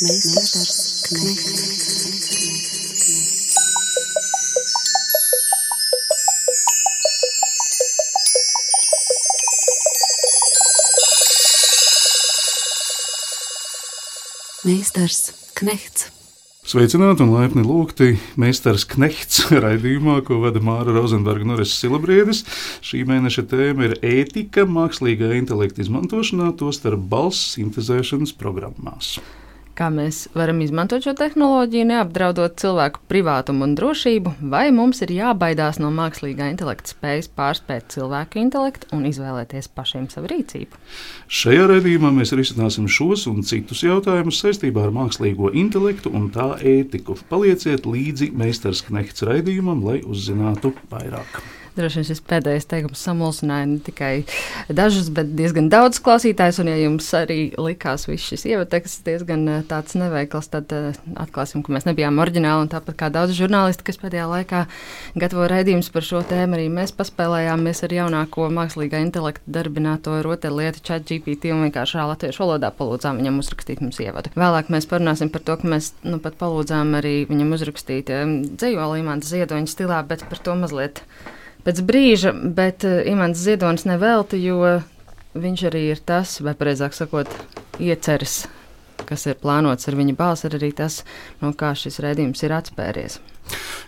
Meistars Knechts. Meistars Knechts. Sveicināti un laipni lūgti Meistars Knehts raidījumā, ko vada Māra Rozenberga Norris Silabriedis. Šī mēneša tēma ir ētika mākslīgā intelekta izmantošanā, tostarp balss sintezēšanas programmās kā mēs varam izmantot šo tehnoloģiju, neapdraudot cilvēku privātumu un drošību, vai mums ir jābaidās no mākslīgā intelekta spējas pārspēt cilvēku intelektu un izvēlēties pašiem savu rīcību. Šajā redzējumā mēs risināsim šos un citus jautājumus saistībā ar mākslīgo intelektu un tā ētiku. Palieciet līdzi meistars Knehts raidījumam, lai uzzinātu vairāk. Droši vien šis pēdējais teikums samulsināja ne tikai dažus, bet diezgan daudz klausītājus. Un, ja jums arī likās viss šis ievateksts diezgan eh, tāds neveikls, tad uh, atklāsim, ka mēs nebijām oriģināli. Un tāpat kā daudz žurnālisti, kas pēdējā laikā gatavo raidījumus par šo tēmu, arī mēs paspēlējāmies ar jaunāko mākslīgā intelekta darbināto rotaļlietu ChatGPT un vienkārši latviešu valodā palūdzām viņam uzrakstīt mums ievadu. Vēlāk mēs parunāsim par to, ka mēs nu, pat palūdzām arī viņam uzrakstīt um, dzējola imanta ziedoņa stilā, bet par to mazliet pēc brīža, bet uh, Imants Ziedonis nevelti, jo viņš arī ir tas, vai precīzāk sakot, ieceris, kas ir plānots ar viņa balsi, ir arī tas, no kā šis redzējums ir atspēries.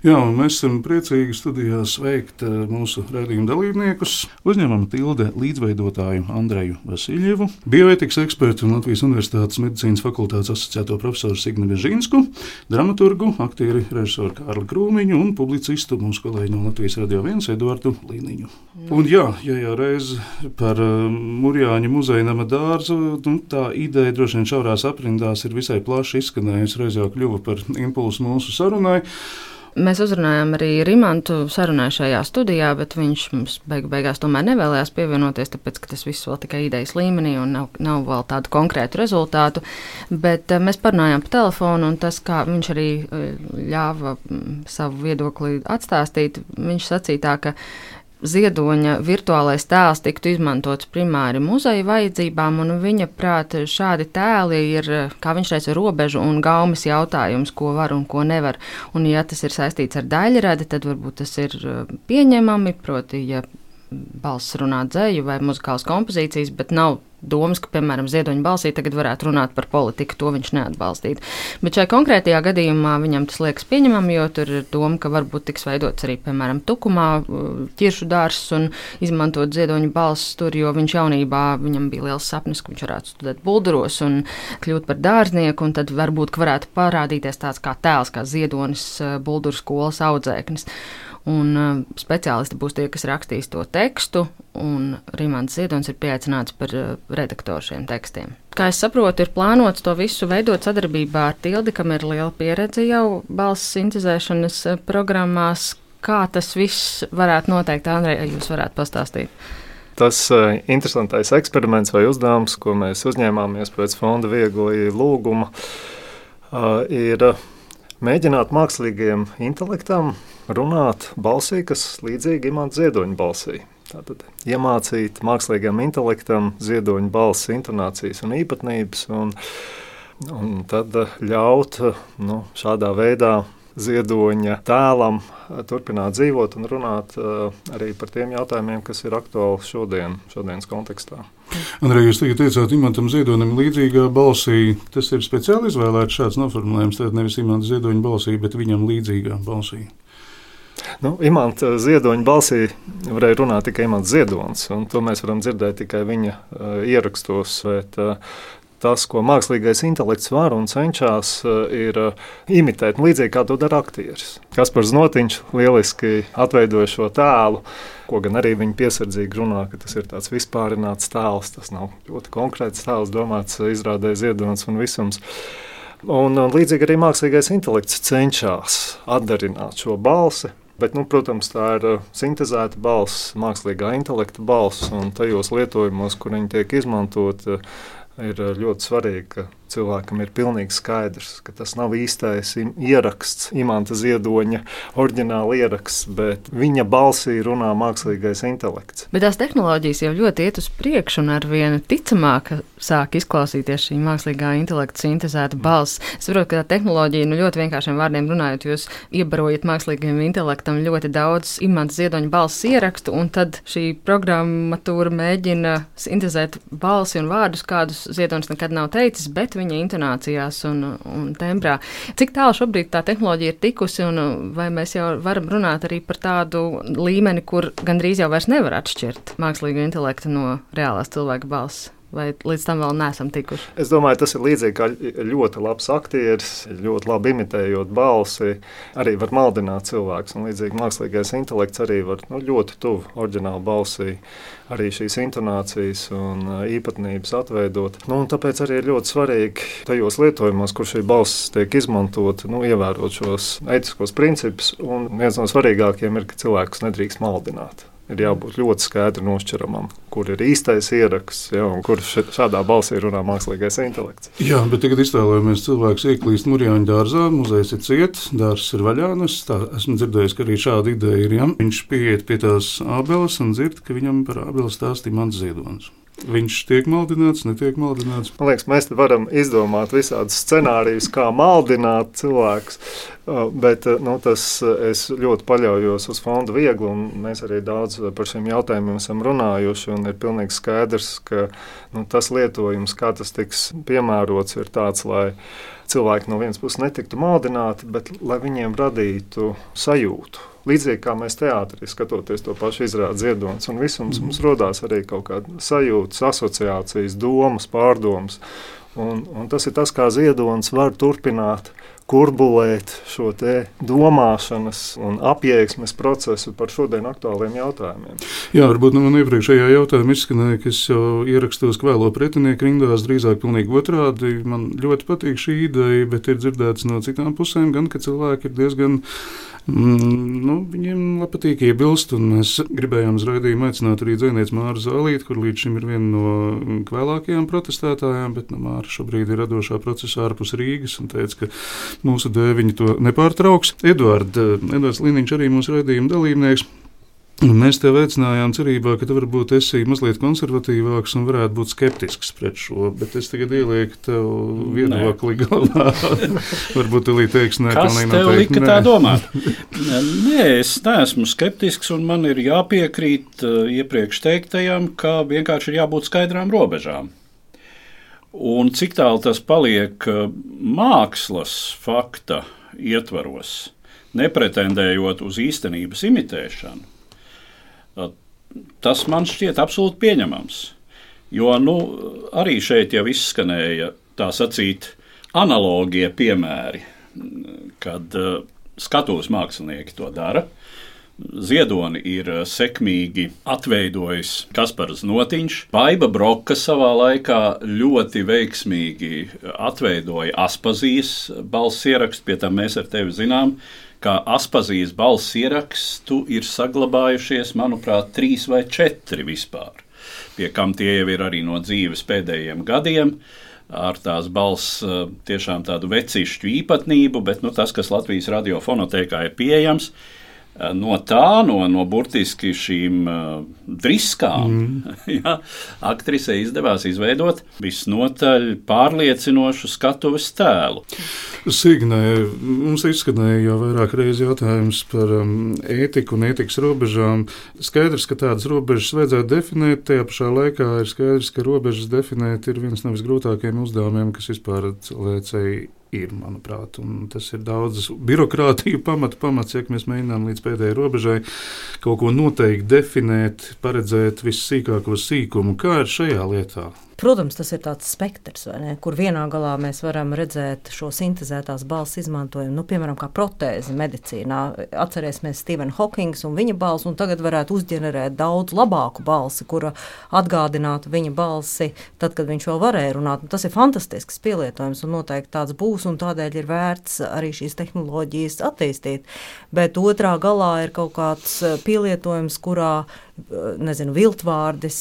Jā, mēs esam priecīgi studijā sveikt eh, mūsu redzējuma dalībniekus. Uzņemam tilde līdzveidotāju Andreju Vasiljevu, bioetikas ekspertu un Latvijas Universitātes medicīnas fakultātes asociēto profesoru Signi Vežīnsku, dramaturgu, aktieri režisoru Kārli Krūmiņu un publicistu mūsu kolēģi no Latvijas Radio 1 Eduardu Līniņu. Un jā, ja jau reiz par uh, Murjāņu muzeja nama dārzu, nu, tā ideja droši vien šaurās aprindās ir visai plaši izskanējusi, reiz jau kļuva par impulsu mūsu sarunai. Mēs uzrunājām arī Rimantu sarunā šajā studijā, bet viņš mums beig beigās tomēr nevēlējās pievienoties, tāpēc ka tas viss vēl tikai idejas līmenī un nav, nav vēl tādu konkrētu rezultātu. Bet eh, mēs parunājām pa telefonu, un tas, kā viņš arī eh, ļāva mm, savu viedokli atstāstīt, viņš sacīja tā, ka ziedoņa virtuālais tēls tiktu izmantots primāri muzeja vajadzībām, un viņa prāt šādi tēli ir, kā viņš teica, robežu un gaumas jautājums, ko var un ko nevar. Un ja tas ir saistīts ar daļradi, tad varbūt tas ir uh, pieņemami, proti, ja balss runā dzēju vai muzikālas kompozīcijas, bet nav domas, ka, piemēram, Ziedoņa balsī tagad varētu runāt par politiku, to viņš neatbalstītu. Bet šajā konkrētajā gadījumā viņam tas liekas pieņemami, jo tur ir doma, ka varbūt tiks veidots arī, piemēram, tukumā ķiršu dārsts un izmantot Ziedoņa balss tur, jo viņš jaunībā viņam bija liels sapnis, ka viņš varētu studēt bulduros un kļūt par dārznieku, un tad varbūt varētu parādīties tāds kā tēls, kā Ziedonis eh, bulduru skolas audzēknis. Un uh, speciālisti būs tie, kas rakstīs to tekstu, un Rīmāns Ziedonis ir pieaicināts par uh, redaktoru šiem tekstiem. Kā es saprotu, ir plānots to visu veidot sadarbībā ar Tildi, kam ir liela pieredze jau balss sintēzēšanas uh, programmās. Kā tas viss varētu noteikt, Andrej, ja jūs varētu pastāstīt? Tas uh, interesantais eksperiments vai uzdevums, ko mēs uzņēmāmies pēc fonda viegli lūguma, uh, ir mēģināt mākslīgiem intelektam runāt balsī, kas līdzīga imanta ziedoņa balsī. Tātad iemācīt mākslīgam intelektam ziedoņa balss, intonācijas un īpatnības, un, un tad ļaut nu, šādā veidā ziedoņa tēlam turpināt dzīvot un runāt uh, arī par tiem jautājumiem, kas ir aktuāli šodien, šodienas kontekstā. Andrej, jūs tagad teicāt, imantam ziedonim līdzīgā balsī. Tas ir speciāli izvēlēts šāds noformulējums, tātad nevis imanta ziedoņa balsī, bet viņam līdzīgā balsī. Nu, Imants Ziedoņa balsī varēja runāt tikai Imants Ziedonis, un to mēs varam dzirdēt tikai viņa uh, ierakstos. Bet, uh, tas, ko mākslīgais intelekts var un cenšas, ir imitēt, līdzīgi kā to dara aktieris. Kaspars Znotiņš lieliski atveidoja šo tēlu, ko gan arī viņa piesardzīgi runā, ka tas ir tāds vispārināts tēls. Tas nav ļoti konkrēts tēls, domāts izrādē ziedonis un visums. Un, un līdzīgi arī mākslīgais intelekts cenšas atdarināt šo balsi Bet, nu, protams, tā ir uh, sintēzēta balss, mākslīgā intelekta balss, un tajos lietojumos, kur viņi tiek izmantoti, uh, ir uh, ļoti svarīgi, ka cilvēkam ir pilnīgi skaidrs, ka tas nav īstais ieraksts, imanta ziedoņa oriģināla ieraksts, bet viņa balsī runā mākslīgais intelekts. Bet tās tehnoloģijas jau ļoti iet uz priekšu, un ar vienu ticamāk sāk izklausīties šī mākslīgā intelekta sintēzēta balss. Es saprotu, ka tā tehnoloģija, nu ļoti vienkāršiem vārdiem runājot, jūs iebarojat mākslīgajam intelektam ļoti daudz imanta ziedoņa balss ierakstu, un tad šī programmatūra mēģina sintēzēt balsi un vārdus, kādus ziedonis nekad nav teicis, bet viņa intonācijās un, un tembrā. Cik tālu šobrīd tā tehnoloģija ir tikusi, un vai mēs jau varam runāt arī par tādu līmeni, kur gandrīz jau vairs nevar atšķirt mākslīgo intelektu no reālās cilvēka balss? Vai līdz tam vēl neesam tikuši? Es domāju, tas ir līdzīgi kā ļoti labs aktieris, ļoti labi imitējot balsi. Arī var maldināt cilvēkus. Un līdzīgi mākslīgais intelekts arī var nu, ļoti tuvu oriģinālu balsī arī šīs intonācijas un īpatnības atveidot. Nu, tāpēc arī ir ļoti svarīgi tajos lietojumos, kur šī balss tiek izmantota, nu, ievērot šos etiskos principus. Un viens no svarīgākajiem ir, ka cilvēkus nedrīkst maldināt ir jābūt ļoti skaidri nošķiramam, kur ir īstais ieraksts ja, un kur šādā balsī runā mākslīgais intelekts. Jā, bet tagad iztēlojamies, cilvēks ieklīst Mūrjāņu dārzā, muzejs ir ciets, dārzs ir vaļā. Es tā, esmu dzirdējis, ka arī šāda ideja ir. Ja? Viņš pieiet pie tās abeles un dzird, ka viņam par abeli stāstīja mans ziedonis. Viņš tiek maldināts, netiek maldināts. Man liekas, mēs varam izdomāt visādus scenārijus, kā maldināt cilvēkus. Uh, bet uh, nu, tas uh, es ļoti paļaujos uz fondu viegli, un mēs arī daudz par šiem jautājumiem esam runājuši. Ir pilnīgi skaidrs, ka nu, tas lietojums, kā tas tiks piemērots, ir tāds, lai cilvēki no vienas puses netiktu maldināti, bet lai viņiem radītu sajūtu Līdzīgi kā mēs teātrī skatoties to pašu izrādi ziedonis, un viss mums, mums rodās arī kaut kāda sajūta, asociācijas, domas, pārdomas. Un, un tas ir tas, kā ziedonis var turpināt kurbulēt šo domāšanas un apjēgsmes procesu par šodien aktuāliem jautājumiem. Jā, varbūt nu, man iepriekšējā jautājumā izskanēja, ka es jau ierakstos kvēlo pretinieku rindās, drīzāk pilnīgi otrādi. Man ļoti patīk šī ideja, bet ir dzirdēts no citām pusēm, gan ka cilvēki ir diezgan nu, viņiem patīk iebilst, un mēs gribējām uz raidījumu aicināt arī dzēnieci Māru Zālīti, kur līdz šim ir viena no kvēlākajām protestētājām, bet nu, Māra šobrīd ir radošā procesā ārpus Rīgas un teica, ka mūsu dēļ viņi to nepārtrauks. Eduard, Edvards Liniņš arī mūsu raidījuma dalībnieks. Un mēs tev veicinājām cerībā, ka tu varbūt esi mazliet konservatīvāks un varētu būt skeptisks pret šo, bet es tagad ielieku tev viedokli galvā. varbūt tu līdz teiks, nē, Kas tev noteikti, lika nē. tā domāt? nē, es neesmu skeptisks un man ir jāpiekrīt uh, iepriekš teiktajam, ka vienkārši ir jābūt skaidrām robežām. Un cik tālu tas paliek uh, mākslas fakta ietvaros, nepretendējot uz īstenības imitēšanu, Tas man šķiet absolūti pieņemams. Jo nu, arī šeit jau izskanēja tā sacīt analogie piemēri, kad skatuves mākslinieki to dara. Ziedoni ir sekmīgi atveidojis Kaspars Notiņš. Baiba Broka savā laikā ļoti veiksmīgi atveidoja Aspazijas balss ierakstu, pie tam mēs ar tevi zinām, kā Aspazijas balss ierakstu ir saglabājušies, manuprāt, trīs vai četri vispār, pie kam tie jau ir arī no dzīves pēdējiem gadiem. Ar tās balss eh, tiešām tādu vecišķu īpatnību, bet nu, tas, kas Latvijas radiofonotēkā ir pieejams, ir no tā, no, no burtiski šīm uh, driskām, mm. ja, aktrisei izdevās izveidot visnotaļ pārliecinošu skatuves tēlu. Signē, mums izskanēja jau vairāk reizes jautājums par um, ētiku un ētikas robežām. Skaidrs, ka tādas robežas vajadzētu definēt, tajā pašā laikā ir skaidrs, ka robežas definēt ir viens no visgrūtākajiem uzdevumiem, kas vispār cilvēcei ir, manuprāt. Un tas ir daudz birokrātiju pamata pamats, ja mēs mēģinām līdz pēdējai robežai kaut ko noteikti definēt, paredzēt vissīkāko sīkumu, kā ir šajā lietā. Protams, tas ir tāds spektrs, ne, kur vienā galā mēs varam redzēt šo sintēzētās balss izmantojumu, nu, piemēram, kā protēzi medicīnā. Atcerēsimies Stevenu Hawkings un viņa balsi, un tagad varētu uzģenerēt daudz labāku balsi, kura atgādinātu viņa balsi tad, kad viņš vēl varēja runāt. Un tas ir fantastisks pielietojums, un noteikti tāds būs, un tādēļ ir vērts arī šīs tehnoloģijas attīstīt. Bet otrā galā ir kaut kāds pielietojums, kurā nezinu, viltvārdis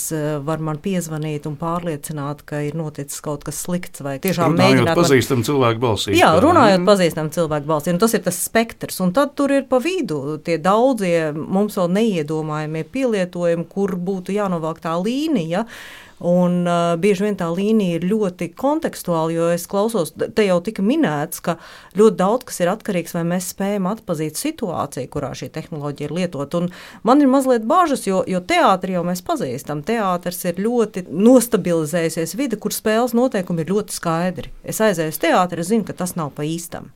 var man piezvanīt un pārliecināt apliecināt, ka ir noticis kaut kas slikts vai tiešām mēģināt. pazīstam cilvēku balsī. Jā, runājot pazīstam cilvēku balsi, un tas ir tas spektrs, un tad tur ir pa vidu tie daudzie mums vēl neiedomājamie pielietojumi, kur būtu jānovelk tā līnija. Un uh, bieži vien tā līnija ir ļoti kontekstuāla, jo es klausos, te jau tika minēts, ka ļoti daudz kas ir atkarīgs no tā, vai mēs spējam atpazīt situāciju, kurā šī tehnoloģija ir lietota. Man ir mazliet bažas, jo, jo teātris jau mēs pazīstam. Teātris ir ļoti nostabilizējusies vide, kur spēles noteikumi ir ļoti skaidri. Es aizēju uz teātri, es zinu, ka tas nav pa īstam.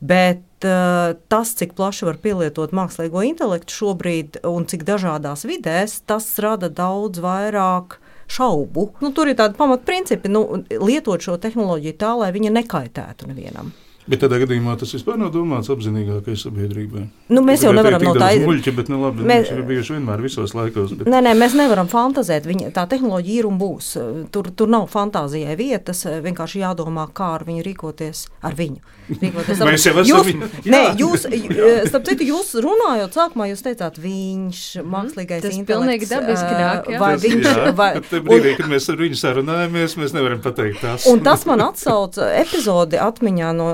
Bet uh, tas, cik plaši var pielietot mākslīgo intelektu šobrīd un cik dažādās vidēs, tas rada daudz vairāk šaubu. Nu, tur ir tādi pamatprincipi, nu, lietot šo tehnoloģiju tā, lai viņa nekaitētu nevienam. Bet tādā gadījumā tas vispār nav domāts apzinīgākai sabiedrībai. Nu, mēs jau nevaram no tā. Muļķi, bet nu, labi, Mēs- ir bijuši vienmēr visos laikos. Bet... Nē, nē, mēs nevaram fantazēt. Viņa, tā tehnoloģija ir un būs. Tur, tur nav fantāzijai vietas. Vienkārši jādomā, kā ar viņu rīkoties. Ar viņu. Rīkoties Mēs jau esam jūs, viņu. Nē, jūs, starp citu, jūs runājot, sākumā jūs teicāt, viņš mākslīgais Tas intelekts. pilnīgi dabiski nāk. Vai Tas- viņš, jā, vai, brīdī, kad mēs ar viņu sarunājamies, mēs nevaram pateikt tās. Un tas man atsauca epizodi atmiņā no,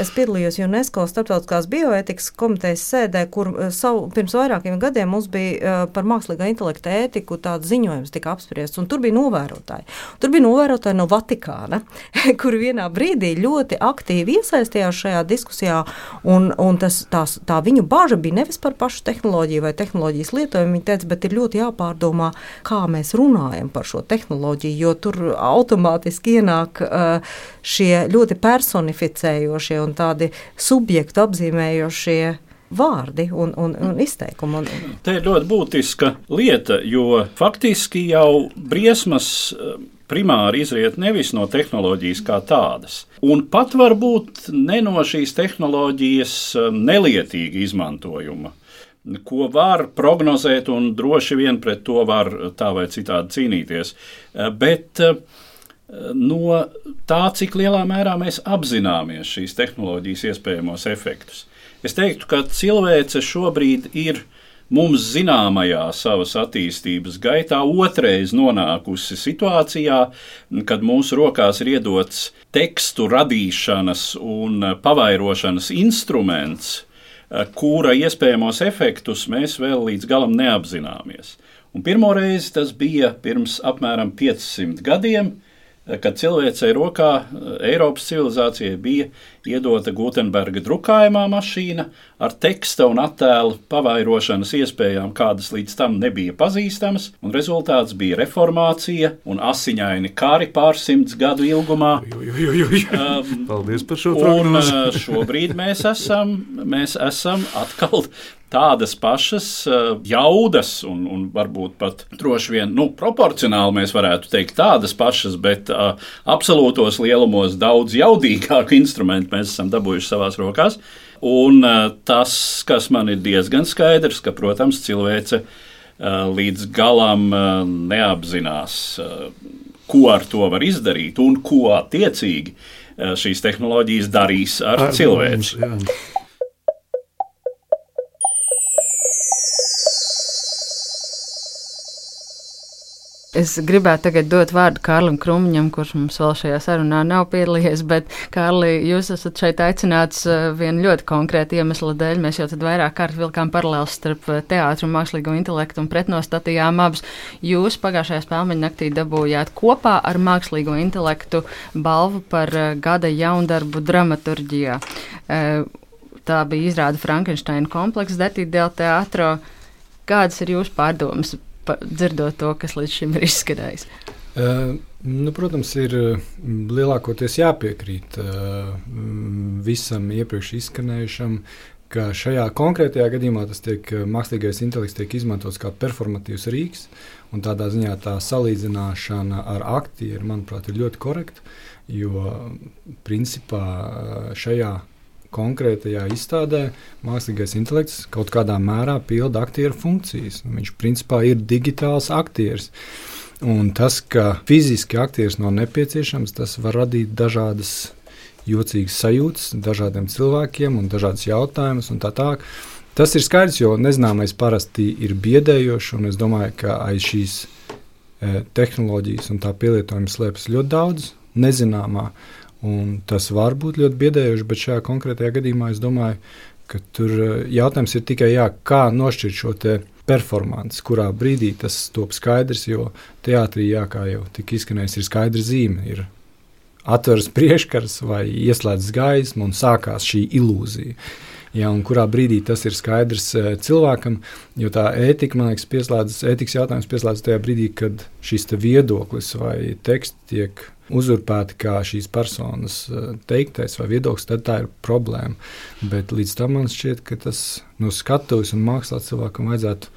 es piedalījos UNESCO starptautiskās bioētikas komitejas sēdē, kur eh, savu, pirms vairākiem gadiem mums bija eh, par mākslīgā intelekta ētiku tāds ziņojums tika apspriests, un tur bija novērotāji. Tur bija novērotāji no Vatikāna, kur vienā brīdī ļoti aktīvi iesaistījās šajā diskusijā, un, un tas, tās, tā viņu baža bija nevis par pašu tehnoloģiju vai tehnoloģijas lietojumu, viņi teica, bet ir ļoti jāpārdomā, kā mēs runājam par šo tehnoloģiju, jo tur automātiski ienāk uh, šie ļoti personificējošie un tādi subjektu apzīmējošie vārdi un, un, un izteikumi. Un, Tā ir ļoti būtiska lieta, jo faktiski jau briesmas eh, primāri izriet nevis no tehnoloģijas kā tādas, un pat varbūt ne no šīs tehnoloģijas eh, nelietīga izmantojuma. Ko var prognozēt, un droši vien pret to var tā vai citādi cīnīties. Eh, Bet eh, no tā, cik lielā mērā mēs apzināmies šīs tehnoloģijas iespējamos efektus. Es teiktu, ka cilvēce šobrīd ir mums zināmajā savas attīstības gaitā otrais nonākusi situācijā, kad mūsu rokās ir iedots tekstu radīšanas un pavairošanas instruments, kura iespējamos efektus mēs vēl līdz galam neapzināmies. Un pirmo reizi tas bija pirms apmēram 500 gadiem, kad cilvēcei rokā Eiropas civilizācijai bija iedota Gutenberga drukājumā mašīna ar teksta un attēlu pavairošanas iespējām, kādas līdz tam nebija pazīstamas, un rezultāts bija reformācija un asiņaini kari pārsimts gadu ilgumā. Ju, ju, ju. Um, Paldies par šo prognozi. šobrīd mēs esam, mēs esam atkal tādas pašas jaudas, un, un varbūt pat droši vien nu, proporcionāli mēs varētu teikt tādas pašas, bet uh, absolūtos lielumos daudz jaudīgāku instrumentu mēs esam dabūjuši savās rokās. Un tas, kas man ir diezgan skaidrs, ka, protams, cilvēce līdz galam neapzinās, ko ar to var izdarīt un ko attiecīgi šīs tehnoloģijas darīs ar, ar cilvēci. mums, jā. Es gribētu tagad dot vārdu Kārlim Krūmiņam, kurš mums vēl šajā sarunā nav piedalījies, bet, Kārli, jūs esat šeit aicināts eh, vienu ļoti konkrētu iemeslu dēļ. Mēs jau tad vairāk kārt vilkām paralēlus starp eh, teātru mākslīgo intelektu un pretnostatījām abus. Jūs pagājušajā spēļmeņa naktī dabūjāt kopā ar mākslīgo intelektu balvu par eh, gada jaundarbu dramaturģijā. Tā bija izrāda Frankensteina komplekss Detīdēl teātro. Kādas ir jūsu pārdomas? Dzirdot to, kas līdz šim ir izskanējis. Uh, nu, protams, ir uh, lielākoties jāpiekrīt uh, mm, visam iepriekš izskanējušam, ka šajā konkrētajā gadījumā tas tiek mākslīgais intelekts tiek izmantots kā performatīvs rīks, un tādā ziņā tā salīdzināšana ar aktieru, manuprāt, ir ļoti korekta, jo principā šajā konkrētajā izstādē mākslīgais intelekts kaut kādā mērā pilda aktieru funkcijas. Nu, Viņš principā ir digitāls aktieris. Un tas, ka fiziski aktieris nav nepieciešams, tas var radīt dažādas jocīgas sajūtas dažādiem cilvēkiem un dažādas jautājumus un tā tālāk. Tas ir skaidrs, jo nezināmais parasti ir biedējošs, un es domāju, ka aiz šīs tehnoloģijas un tā pielietojuma slēpjas ļoti daudz nezināmā. Un tas var būt ļoti biedējoši, bet šajā konkrētajā gadījumā es domāju, ka tur jautājums ir tikai jā, kā nošķirt šo performanci, kurā brīdī tas top skaidrs, jo teātrī, jā, kā jau tika izskanējis, ir skaidra zīme. Ir atveras priekškars vai ieslēdzas gaisma un sākās šī ilūzija. Ja, un kurā brīdī tas ir skaidrs uh, cilvēkam, jo tā ētika, man liekas, pieslēdzas, ētikas jautājums pieslēdzas tajā brīdī, kad šis viedoklis vai teksts tiek uzurpēti kā šīs personas uh, teiktais vai viedoklis, tad tā ir problēma. Bet līdz tam man šķiet, ka tas no skatuves un mākslā cilvēkam vajadzētu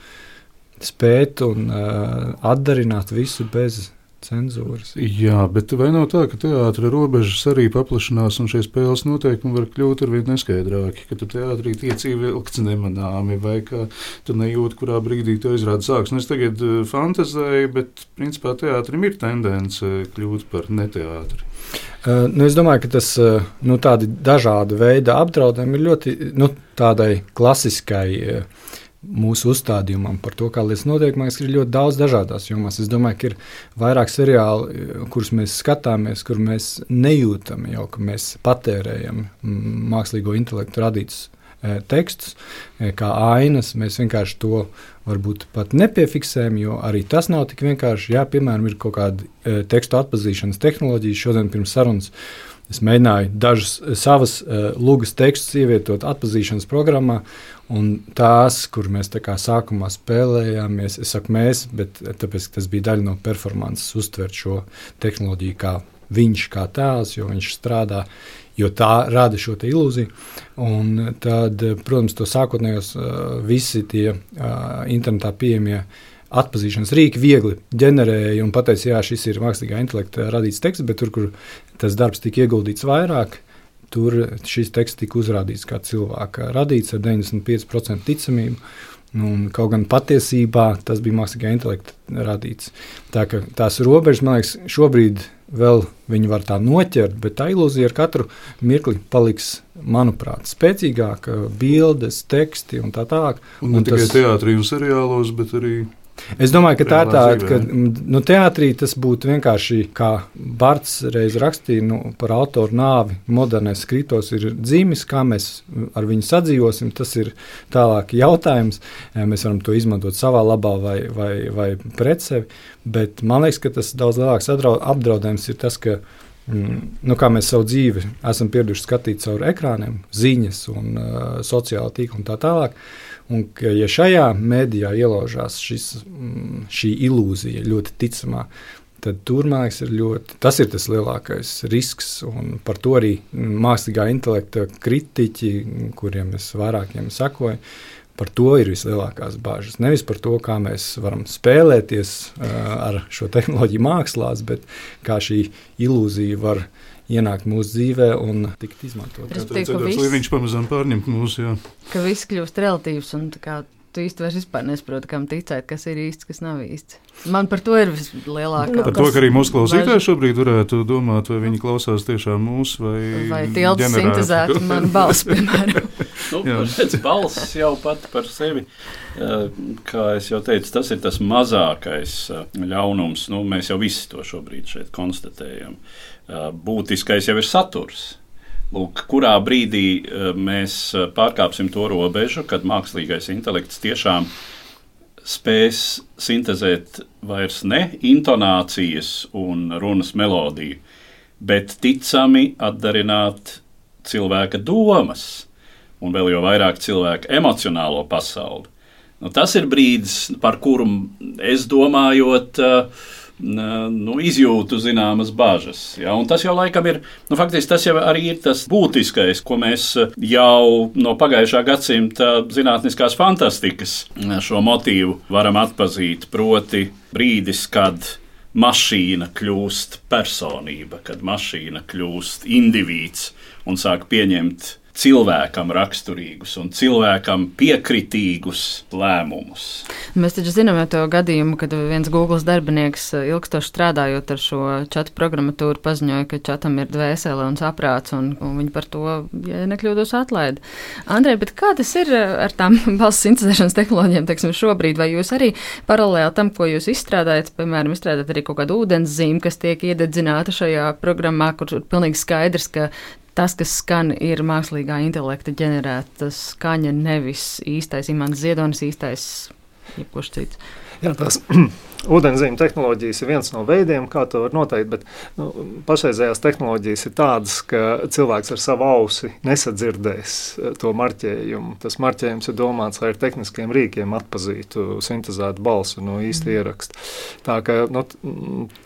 spēt un uh, atdarināt visu bez cenzūras. Jā, bet vai nav tā, ka teātris robežas arī paplašinās un šie spēles noteikumi var kļūt ar vien neskaidrāki, ka tu teātrī tiec ievilkts nemanāmi vai ka tu nejūti, kurā brīdī tu izrādi sāks. Nu, es tagad uh, fantazēju, bet principā teātrim ir tendence kļūt par neteātri. Uh, nu es domāju, ka tas uh, nu, dažādi veidi apdraudējumi ir ļoti nu, tādai klasiskai uh, mūsu uzstādījumam par to, kā lietas notiek. Man liekas, ir ļoti daudz dažādās jomās. Es domāju, ka ir vairāk seriāli, kurus mēs skatāmies, kur mēs nejūtam jau, ka mēs patērējam mākslīgo intelektu radītus e, tekstus, e, kā ainas. Mēs vienkārši to varbūt pat nepiefiksējam, jo arī tas nav tik vienkārši. Jā, piemēram, ir kaut kāda tekstu atpazīšanas tehnoloģija. Šodien pirms sarunas es mēģināju dažus savas lūgas tekstus ievietot atpazīšanas programmā. Un tās, kur mēs sākumā spēlējāmies, es saku mēs, bet tāpēc, tas bija daļa no performances, uztvert šo tehnoloģiju kā viņš, kā tēls, jo viņš strādā, jo tā rada šo ilūziju. Un tad, protams, to sākotnējos visi tie internetā pieejamie atpazīšanas rīki viegli ģenerēja un pateica, jā, šis ir mākslīgā intelekta radīts teksts, bet tur, kur tas darbs tika ieguldīts vairāk, Tur šis teksts tika uzrādīts kā cilvēka radīts ar 95% ticamību. Un, kaut gan patiesībā tas bija mākslīgā intelekta radīts. Tā tās robežas, man liekas, šobrīd vēl viņi var tā noķert, bet tā ilūzija ar katru mirkli paliks, manuprāt, spēcīgāka, bildes, teksti un tā tālāk. Un ne un tikai tas... teātrī un seriālos, bet arī Es domāju, ka tā ir tāda, ka nu, teātrī tas būtu vienkārši kā Barts reiz rakstīja nu, par autoru nāvi. Modernais skritos ir dzīvis, kā mēs ar viņu sadzīvosim. Tas ir tālāk jautājums. Mēs varam to izmantot savā labā vai, vai, vai pret sevi. Bet man liekas, ka tas daudz lielāks apdraudējums ir tas, ka Mm, nu, kā mēs savu dzīvi esam pieraduši skatīt caur ekrāniem, ziņas, un, uh, sociālā tīkla un tā tālāk. Un, ka, ja šajā mēdījā ielaužās šis, mm, šī ilūzija ļoti ticamā, tad tur liekas, ir ļoti, tas ir tas lielākais risks. Par to arī mākslīgā intelekta kritiķi, kuriem es vairākiem sakoju, Par to ir vislielākās bažas. Nevis par to, kā mēs varam spēlēties uh, ar šo tehnoloģiju mākslās, bet kā šī ilūzija var ienākt mūsu dzīvē un tikt izmantot. Tas ir tas, lai viņš pamazām pārņemtu mūsu. Jā. Ka viss kļūst relatīvs un tu īsti vairs nesaproti, kam ticēt, kas ir īsts, kas nav īsts. Man par to ir vislielākā. Nu, par to, ka arī mūsu klausītāji šobrīd varētu domāt, vai viņi klausās tiešām mūsu vai. Vai tilts sintezētu manu balsi, piemēram. nu, balss jau pat par sevi, kā es jau teicu, tas ir tas mazākais ļaunums. Nu, mēs jau visi to šobrīd šeit konstatējam. Būtiskais jau ir saturs. Lūk, kurā brīdī eh, mēs eh, pārkāpsim to robežu, kad mākslīgais intelekts tiešām spēs sintēzēt vairs ne intonācijas un runas melodiju, bet ticami atdarināt cilvēka domas un vēl jau vairāk cilvēka emocionālo pasauli. Nu, tas ir brīdis, par kuru es domājot, uh, nu, izjūtu zināmas bažas. Ja? Un tas jau laikam ir, nu, faktiski tas jau arī ir tas būtiskais, ko mēs jau no pagājušā gadsimta zinātniskās fantastikas šo motīvu varam atpazīt. Proti, brīdis, kad mašīna kļūst personība, kad mašīna kļūst indivīds un sāk pieņemt cilvēkam raksturīgus un cilvēkam piekritīgus lēmumus. Mēs taču zinām jau to gadījumu, kad viens Google darbinieks eh, ilgstoši strādājot ar šo čatu programmatūru paziņoja, ka čatam ir dvēsele un saprāts, un, un viņi par to, ja nekļūdos, atlaida. Andrej, bet kā tas ir eh, ar tām balss sintēzēšanas tehnoloģijām, teiksim, šobrīd, vai jūs arī paralēli tam, ko jūs izstrādājat, piemēram, izstrādājat arī kaut kādu ūdenszīmi, kas tiek iededzināta šajā programmā, kur ir pilnīgi skaidrs, ka tas, kas skan, ir mākslīgā intelekta ģenerēta skaņa, nevis īstais imants ziedonis, īstais jebkurš cits. Jā, tās ūdenzemju tehnoloģijas ir viens no veidiem, kā to var noteikt. Bet nu, pašreizējās tehnoloģijas ir tādas, ka cilvēks ar savu ausi nesadzirdēs eh, to marķējumu. Tas marķējums ir domāts, lai ar tehniskiem rīkiem atpazītu sintēzētu balsu no īsta mm. ieraksta. Tā kā nu,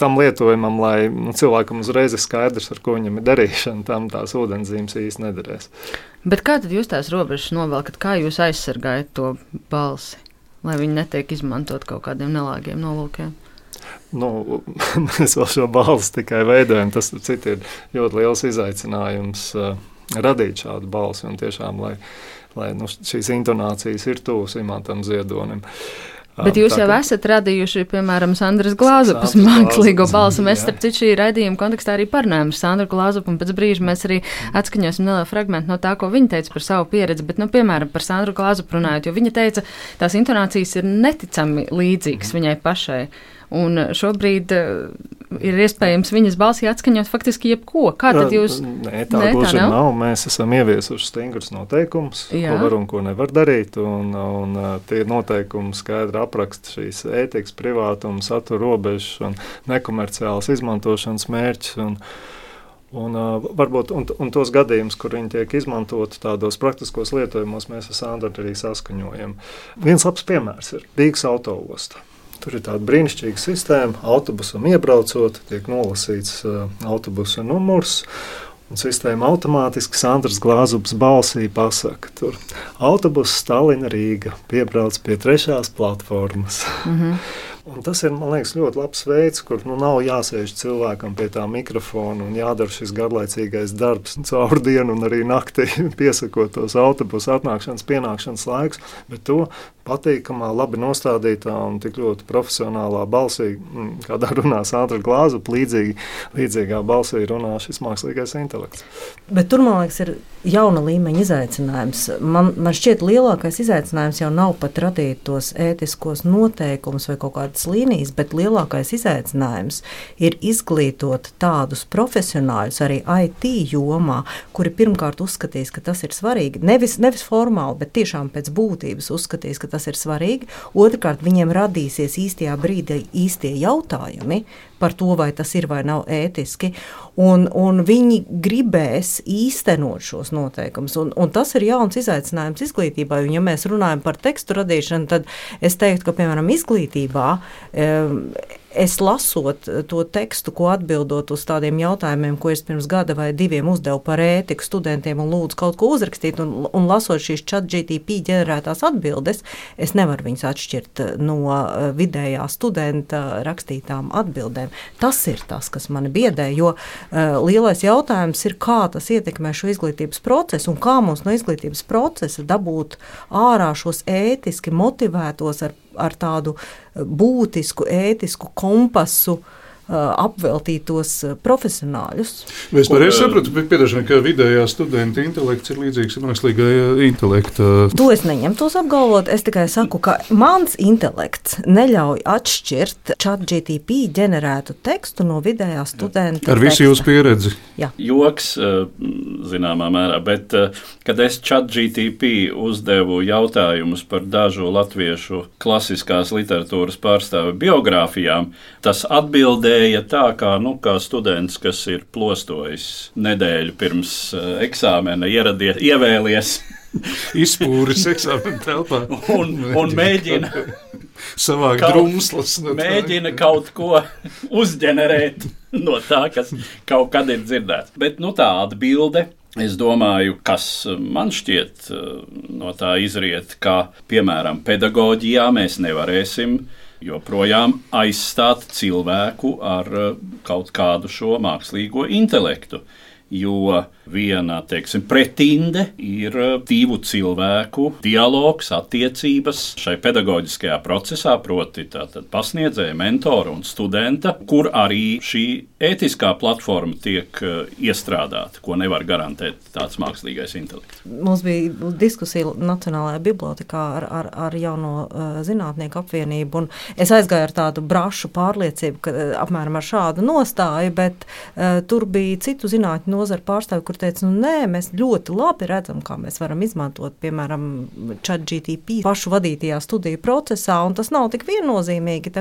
tam lietojumam, lai nu, cilvēkam uzreiz ir skaidrs, ar ko viņam ir darīšana, tam tās ūdenzemjas īsti nederēs. Bet kā tad jūs tās robežas novelkat? Kā jūs aizsargājat to balsi? Lai viņi netiek izmantot kaut kādiem nelāgiem nolūkiem? Nu, mēs vēl šo balsi tikai veidojam. Tas citi, ir ļoti liels izaicinājums uh, radīt šādu balsi un tiešām, lai, lai nu, šīs intonācijas ir tuvas imantam ziedonim. Uh, Bet jūs jau esat radījuši, piemēram, Sandras Glāzupas mākslīgo balsu. Mēs, starp citu, šī raidījuma kontekstā arī parunājam ar Sandru Glāzupu, un pēc brīža mēs arī atskaņosim nelielu fragment no tā, ko viņa teica par savu pieredzi. Bet, nu, piemēram, par Sandru Glāzupu runājot, jo viņa teica, tās intonācijas ir neticami līdzīgas viņai pašai. Un šobrīd uh, ir iespējams viņas balsī atskaņot faktiski jebko. Kā tad jūs? Nē, tā Nē, gluži tā nav. nav. Mēs esam ieviesuši stingrus noteikumus, ko var un ko nevar darīt. Un, un tie noteikumi skaidri apraksta šīs ētikas, privātuma, satura robežas un nekomerciālas izmantošanas mērķus. Un, Un, uh, varbūt un, un tos gadījumus, kur viņi tiek izmantoti tādos praktiskos lietojumos, mēs ar Sandru arī saskaņojam. Viens labs piemērs ir Rīgas autoostā. Tur ir tāda brīnišķīga sistēma. Autobusam iebraucot, tiek nolasīts uh, autobusa numurs. Un sistēma automātiski Sandras Glāzubas balsī pasaka, tur autobuss Stalina Rīga piebrauc pie trešās platformas. Mm -hmm. Un tas ir liekas, ļoti labs veids, kur nu, nav jāsēž cilvēkam pie tā mikrofona un jādara šis garlaicīgais darbs caur dienu un arī naktī, piesakot tos autobusu atnākšanas, pienākšanas laikus. Bet to patīkamā, labi nostādītā un tik ļoti profesionālā balsī, mm, kādā runā Sandra Glāza, līdzīgi, līdzīgā balsī runā šis mākslīgais intelekts. Bet tur, man liekas, ir jauna līmeņa izaicinājums. Man, man šķiet, lielākais izaicinājums jau nav pat radīt tos ētiskos noteikumus vai kaut kādu kādas līnijas, bet lielākais izaicinājums ir izglītot tādus profesionāļus arī IT jomā, kuri pirmkārt uzskatīs, ka tas ir svarīgi. Nevis, nevis formāli, bet tiešām pēc būtības uzskatīs, ka tas ir svarīgi. Otrakārt, viņiem radīsies īstajā brīdī īstie jautājumi par to, vai tas ir vai nav ētiski. Un, un viņi gribēs īstenot šos noteikumus. Un, un tas ir jauns izaicinājums izglītībai. Un, ja mēs runājam par tekstu radīšanu, tad es teiktu, ka piemēram izglītībā. Um, es lasot to tekstu, ko atbildot uz tādiem jautājumiem, ko es pirms gada vai diviem uzdevu par ētiku studentiem un lūdzu kaut ko uzrakstīt, un, un lasot šīs chat GTP ģenerētās atbildes, es nevaru viņus atšķirt no eh, vidējā studenta rakstītām atbildēm. Tas ir tas, kas mani biedē, jo uh, lielais jautājums ir, kā tas ietekmē šo izglītības procesu un kā mums no izglītības procesa dabūt ārā šos ētiski motivētos ar ar tādu eh, būtisku, ētisku kompasu uh, apveltītos profesionāļus. Es pareizi sapratu, ka vidējā studenta intelekts ir līdzīgs mākslīgajai intelektam. To es neņemtos apgalvot. Es tikai saku, ka mans intelekts neļauj atšķirt chat GTP ģenerētu tekstu no vidējā studenta. Ar visu jūsu pieredzi. Jā. Joks, zināmā mērā, bet kad es chat GTP uzdevu jautājumus par dažu latviešu klasiskās literatūras pārstāvu biogrāfijām, tas atbildēja izskanēja tā, kā, nu, kā students, kas ir plostojis nedēļu pirms uh, eksāmena, ieradies, ievēlies. Izpūris eksāmena telpā. Un, un mēģina savākt drumslas. No mēģina kaut ko uzģenerēt no tā, kas kaut kad ir dzirdēts. Bet nu, tā atbilde Es domāju, kas man šķiet eh, no tā izriet, ka, piemēram, pedagoģijā mēs nevarēsim joprojām aizstāt cilvēku ar eh, kaut kādu šo mākslīgo intelektu. jo viena teiksim, pretinde ir divu cilvēku dialogs, attiecības šai pedagoģiskajā procesā, proti, pasniedzēja, mentora un studenta, kur arī šī ētiskā platforma tiek uh, iestrādāta, ko nevar garantēt tāds mākslīgais intelekts. Mums bija diskusija Nacionālajā bibliotekā ar, ar, ar jauno uh, zinātnieku apvienību, un es aizgāju ar tādu brašu pārliecību, ka apmēram ar šādu nostāju, bet uh, tur bija citu zinātņu nozara pārstāvi, kur teica, nu nē, mēs ļoti labi redzam, kā mēs varam izmantot, piemēram, ChatGTP pašu vadītajā studiju procesā, un tas nav tik viennozīmīgi.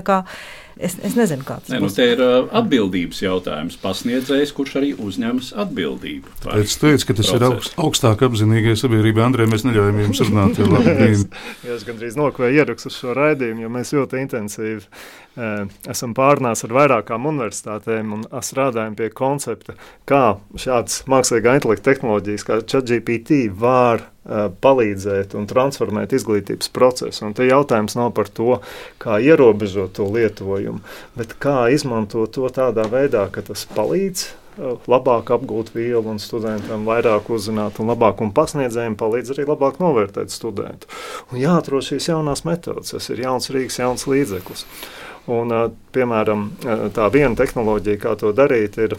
Es, es nezinu, kāds ne, nu, te ir atbildības jautājums. Pasniedzējs, kurš arī uzņemas atbildību. Es teicu, ka tas procesu. ir augst, augstāk apzinīgai sabiedrībai. Andrej, mēs neļaujam jums runāt. es, es gandrīz nokavēju ierakstu šo raidījumu, jo mēs ļoti intensīvi esam pārnājuši ar vairākām universitātēm un strādājam pie koncepta, kā šādas mākslīgā intelekta tehnoloģijas, kā ChatGPT, var palīdzēt un transformēt izglītības procesu. Un te jautājums nav par to, kā ierobežot to lietojumu, bet kā izmantot to tādā veidā, ka tas palīdz labāk apgūt vielu un studentam vairāk uzzināt un labāk un pasniedzējiem palīdz arī labāk novērtēt studentu. Un jāatrod šīs jaunās metodas, tas ir jauns rīks, jauns līdzeklis. Un, piemēram, tā viena tehnoloģija, kā to darīt, ir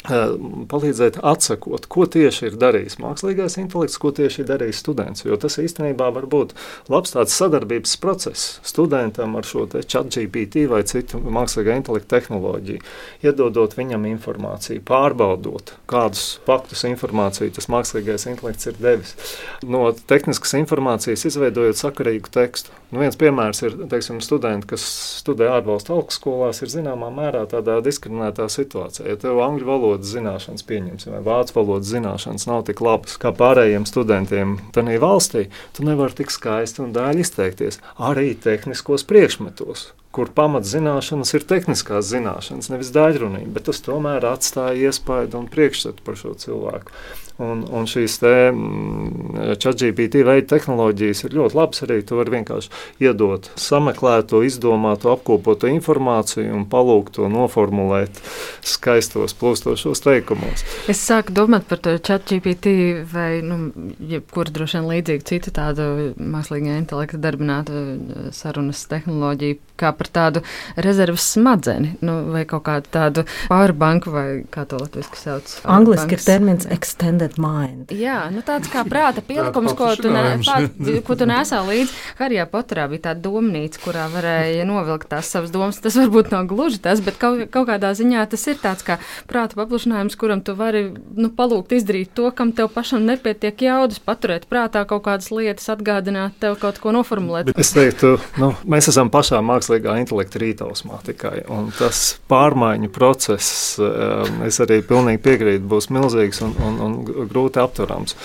palīdzēt atsakot, ko tieši ir darījis mākslīgais intelekts, ko tieši ir darījis students. Jo tas īstenībā var būt labs tāds sadarbības process studentam ar šo ChatGPT vai citu mākslīgā intelekta tehnoloģiju, iedodot viņam informāciju, pārbaudot, kādus faktus informāciju tas mākslīgais intelekts ir devis. No tehniskas informācijas izveidojot sakarīgu tekstu. Nu, viens piemērs ir teiksim, studenti, kas studē ārvalstu augstskolās, ir zināmā mērā tādā diskriminētā situācijā. Ja tev angļu valoda valodas zināšanas, pieņemsim, vai vācu valodas zināšanas nav tik labas kā pārējiem studentiem tajā valstī, tu nevari tik skaisti un dāļi izteikties arī tehniskos priekšmetos kur pamatzināšanas ir tehniskās zināšanas, nevis daļrunība, bet tas tomēr atstāja iespaidu un priekšstatu par šo cilvēku. Un, un šīs mm, ChatGPT veida tehnoloģijas ir ļoti labas. Arī tu vari vienkārši iedot sameklēto, izdomāto, apkopoto informāciju un palūgt to noformulēt skaistos, plūstošos teikumos. Es sāku domāt par to ChatGPT vai nu, jebkuru droši vien līdzīgu citu tādu mākslīgā intelekta darbinātu eh, sarunas tehnoloģiju, kā par tādu rezerves smadzeni nu, vai kaut kādu tādu powerbanku vai kā to latviešu sauc. Angliski ir termins extended mind. Jā, nu tāds kā prāta pielikums, ko tu, ne, pāt, ko tu nesā līdzi. Harijā Poterā bija tāda domnīca, kurā varēja novilkt tās savas domas. Tas varbūt nav gluži tas, bet kaut, kaut kādā ziņā tas ir tāds kā prāta paplašinājums, kuram tu vari nu, palūgt izdarīt to, kam tev pašam nepietiek jaudas, paturēt prātā kaut kādas lietas, atgādināt tev kaut ko noformulēt. Es teiktu, nu, mēs esam pašā mākslīgā intelekta rītausmā tikai, un tas pārmaiņu process, um, es arī pilnīgi piekrītu, būs milzīgs un, un, un grūti aptverams.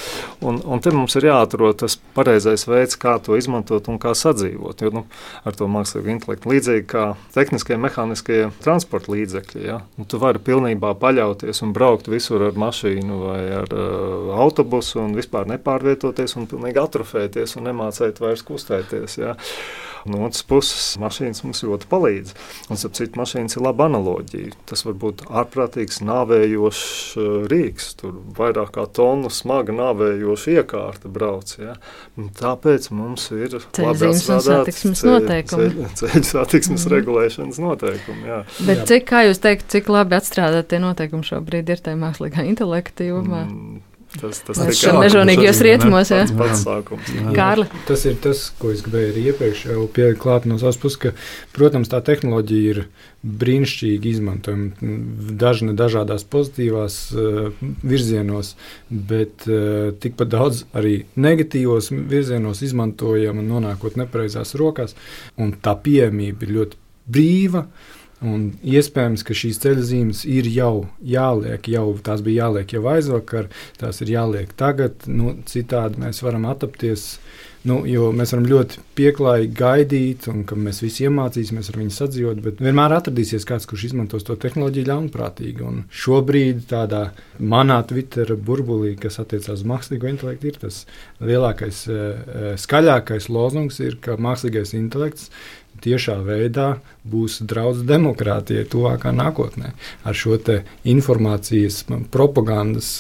Un, un te mums ir jāatrod tas pareizais veids, kā to izmantot un kā sadzīvot. Jo, nu, ar to mākslīgo intelektu līdzīgi kā tehniskie, mehāniskie transporta līdzekļi. Ja? Nu, tu vari pilnībā paļauties un braukt visur ar mašīnu vai ar uh, autobusu un vispār nepārvietoties un pilnīgi atrofēties un nemācēt vairs kustēties. Ja? No otras puses, mašīnas mums ļoti palīdz. Un, ap citu, mašīnas ir laba analoģija. Tas var būt ārprātīgs, nāvējošs uh, rīks. Tur vairāk kā tonu smaga nāvējoša iekārta brauc. Ja? Tāpēc mums ir ceļu satiksmes noteikumi. Ceļu satiksmes mm. regulēšanas noteikumi. Jā. Bet jā. cik, kā jūs teikt, cik labi atstrādātie noteikumi šobrīd ir tajā mākslīgā intelekta jomā? Mm. Tas, tas ir mežonīgajos rietumos. Jā. Pats sākums. Kārli. Tas ir tas, ko es gribēju arī iepriekš pielikt klāt no savas puses, ka, protams, tā tehnoloģija ir brīnišķīgi izmantojama dažna dažādās pozitīvās uh, virzienos, bet uh, tikpat daudz arī negatīvos virzienos izmantojama un nonākot nepareizās rokās, un tā pieejamība ir ļoti brīva. Uh, Un iespējams, ka šīs ceļzīmes ir jau jāliek, jau tās bija jāliek jau aizvakar, tās ir jāliek tagad. Nu, citādi mēs varam attapties, nu, jo mēs varam ļoti pieklājīgi gaidīt, un ka mēs visi iemācīsimies ar viņu sadzīvot, bet vienmēr atradīsies kāds, kurš izmantos to tehnoloģiju ļaunprātīgi. Un šobrīd tādā manā Twitter burbulī, kas attiecās uz mākslīgo intelektu, ir tas lielākais, eh, skaļākais lozungs, ir, ka mākslīgais intelekts tiešā veidā būs draudz demokrātijai tuvākā nākotnē. Ar šo informācijas, propagandas,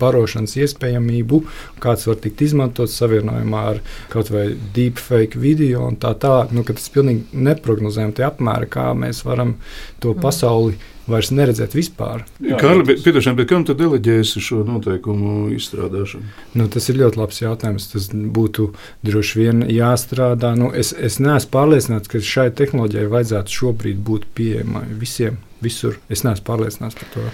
barošanas iespējamību, kāds var tikt izmantots savienojumā ar kaut vai deepfake video un tā tālāk. Nu, tas pilnīgi neprognozējami apmēri, kā mēs varam to mm. Vairs neredzēt vispār. Kārli, piedošana, bet kam tad deleģēsi šo noteikumu izstrādāšanu? Nu, tas ir ļoti labs jautājums. Tas būtu droši vien jāstrādā. Nu, es, es neesmu pārliecināts, ka šai tehnoloģijai vajadzētu šobrīd būt pieejamai visiem, visur. Es neesmu pārliecināts par to.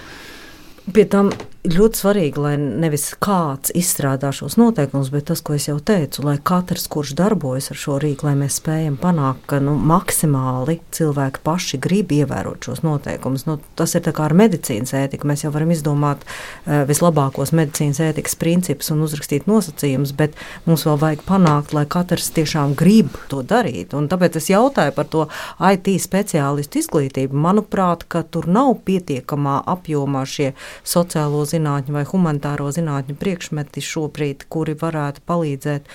Pie tam ļoti svarīgi, lai nevis kāds izstrādā šos noteikumus, bet tas, ko es jau teicu, lai katrs, kurš darbojas ar šo rīku, lai mēs spējam panākt, ka nu, maksimāli cilvēki paši grib ievērot šos noteikumus. Nu, tas ir kā ar medicīnas ētiku. Mēs jau varam izdomāt uh, vislabākos medicīnas ētikas principus un uzrakstīt nosacījumus, bet mums vēl vajag panākt, lai katrs tiešām grib to darīt. Un tāpēc es jautāju par to IT speciālistu izglītību. Manuprāt, tur nav pietiekamā apjomā šie sociālo zinātņu vai humanitāro zinātņu priekšmeti šobrīd, kuri varētu palīdzēt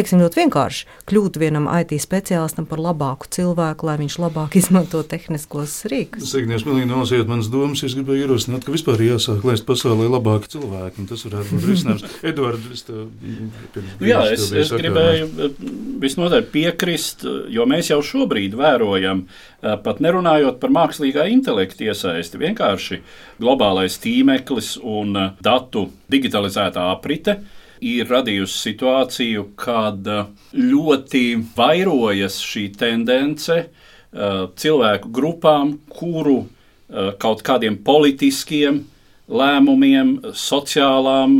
teiksim, ļoti vienkārši kļūt vienam IT speciālistam par labāku cilvēku, lai viņš labāk izmanto tehniskos rīkus. Tas ir pilnīgi nosiet manas domas. Es gribēju ierosināt, ka vispār jāsāk laist pasaulē labāki cilvēki. Tas varētu būt risinājums. Edvards, es tev pirms. Nu jā, es, es gribēju eh, visnotaļ piekrist, jo mēs jau šobrīd vērojam, eh, pat nerunājot par mākslīgā intelekta iesaisti, vienkārši globālais tīmeklis un eh, datu digitalizētā aprite ir radījusi situāciju, kad uh, ļoti vairojas šī tendence uh, cilvēku grupām, kuru uh, kaut kādiem politiskiem lēmumiem, sociālām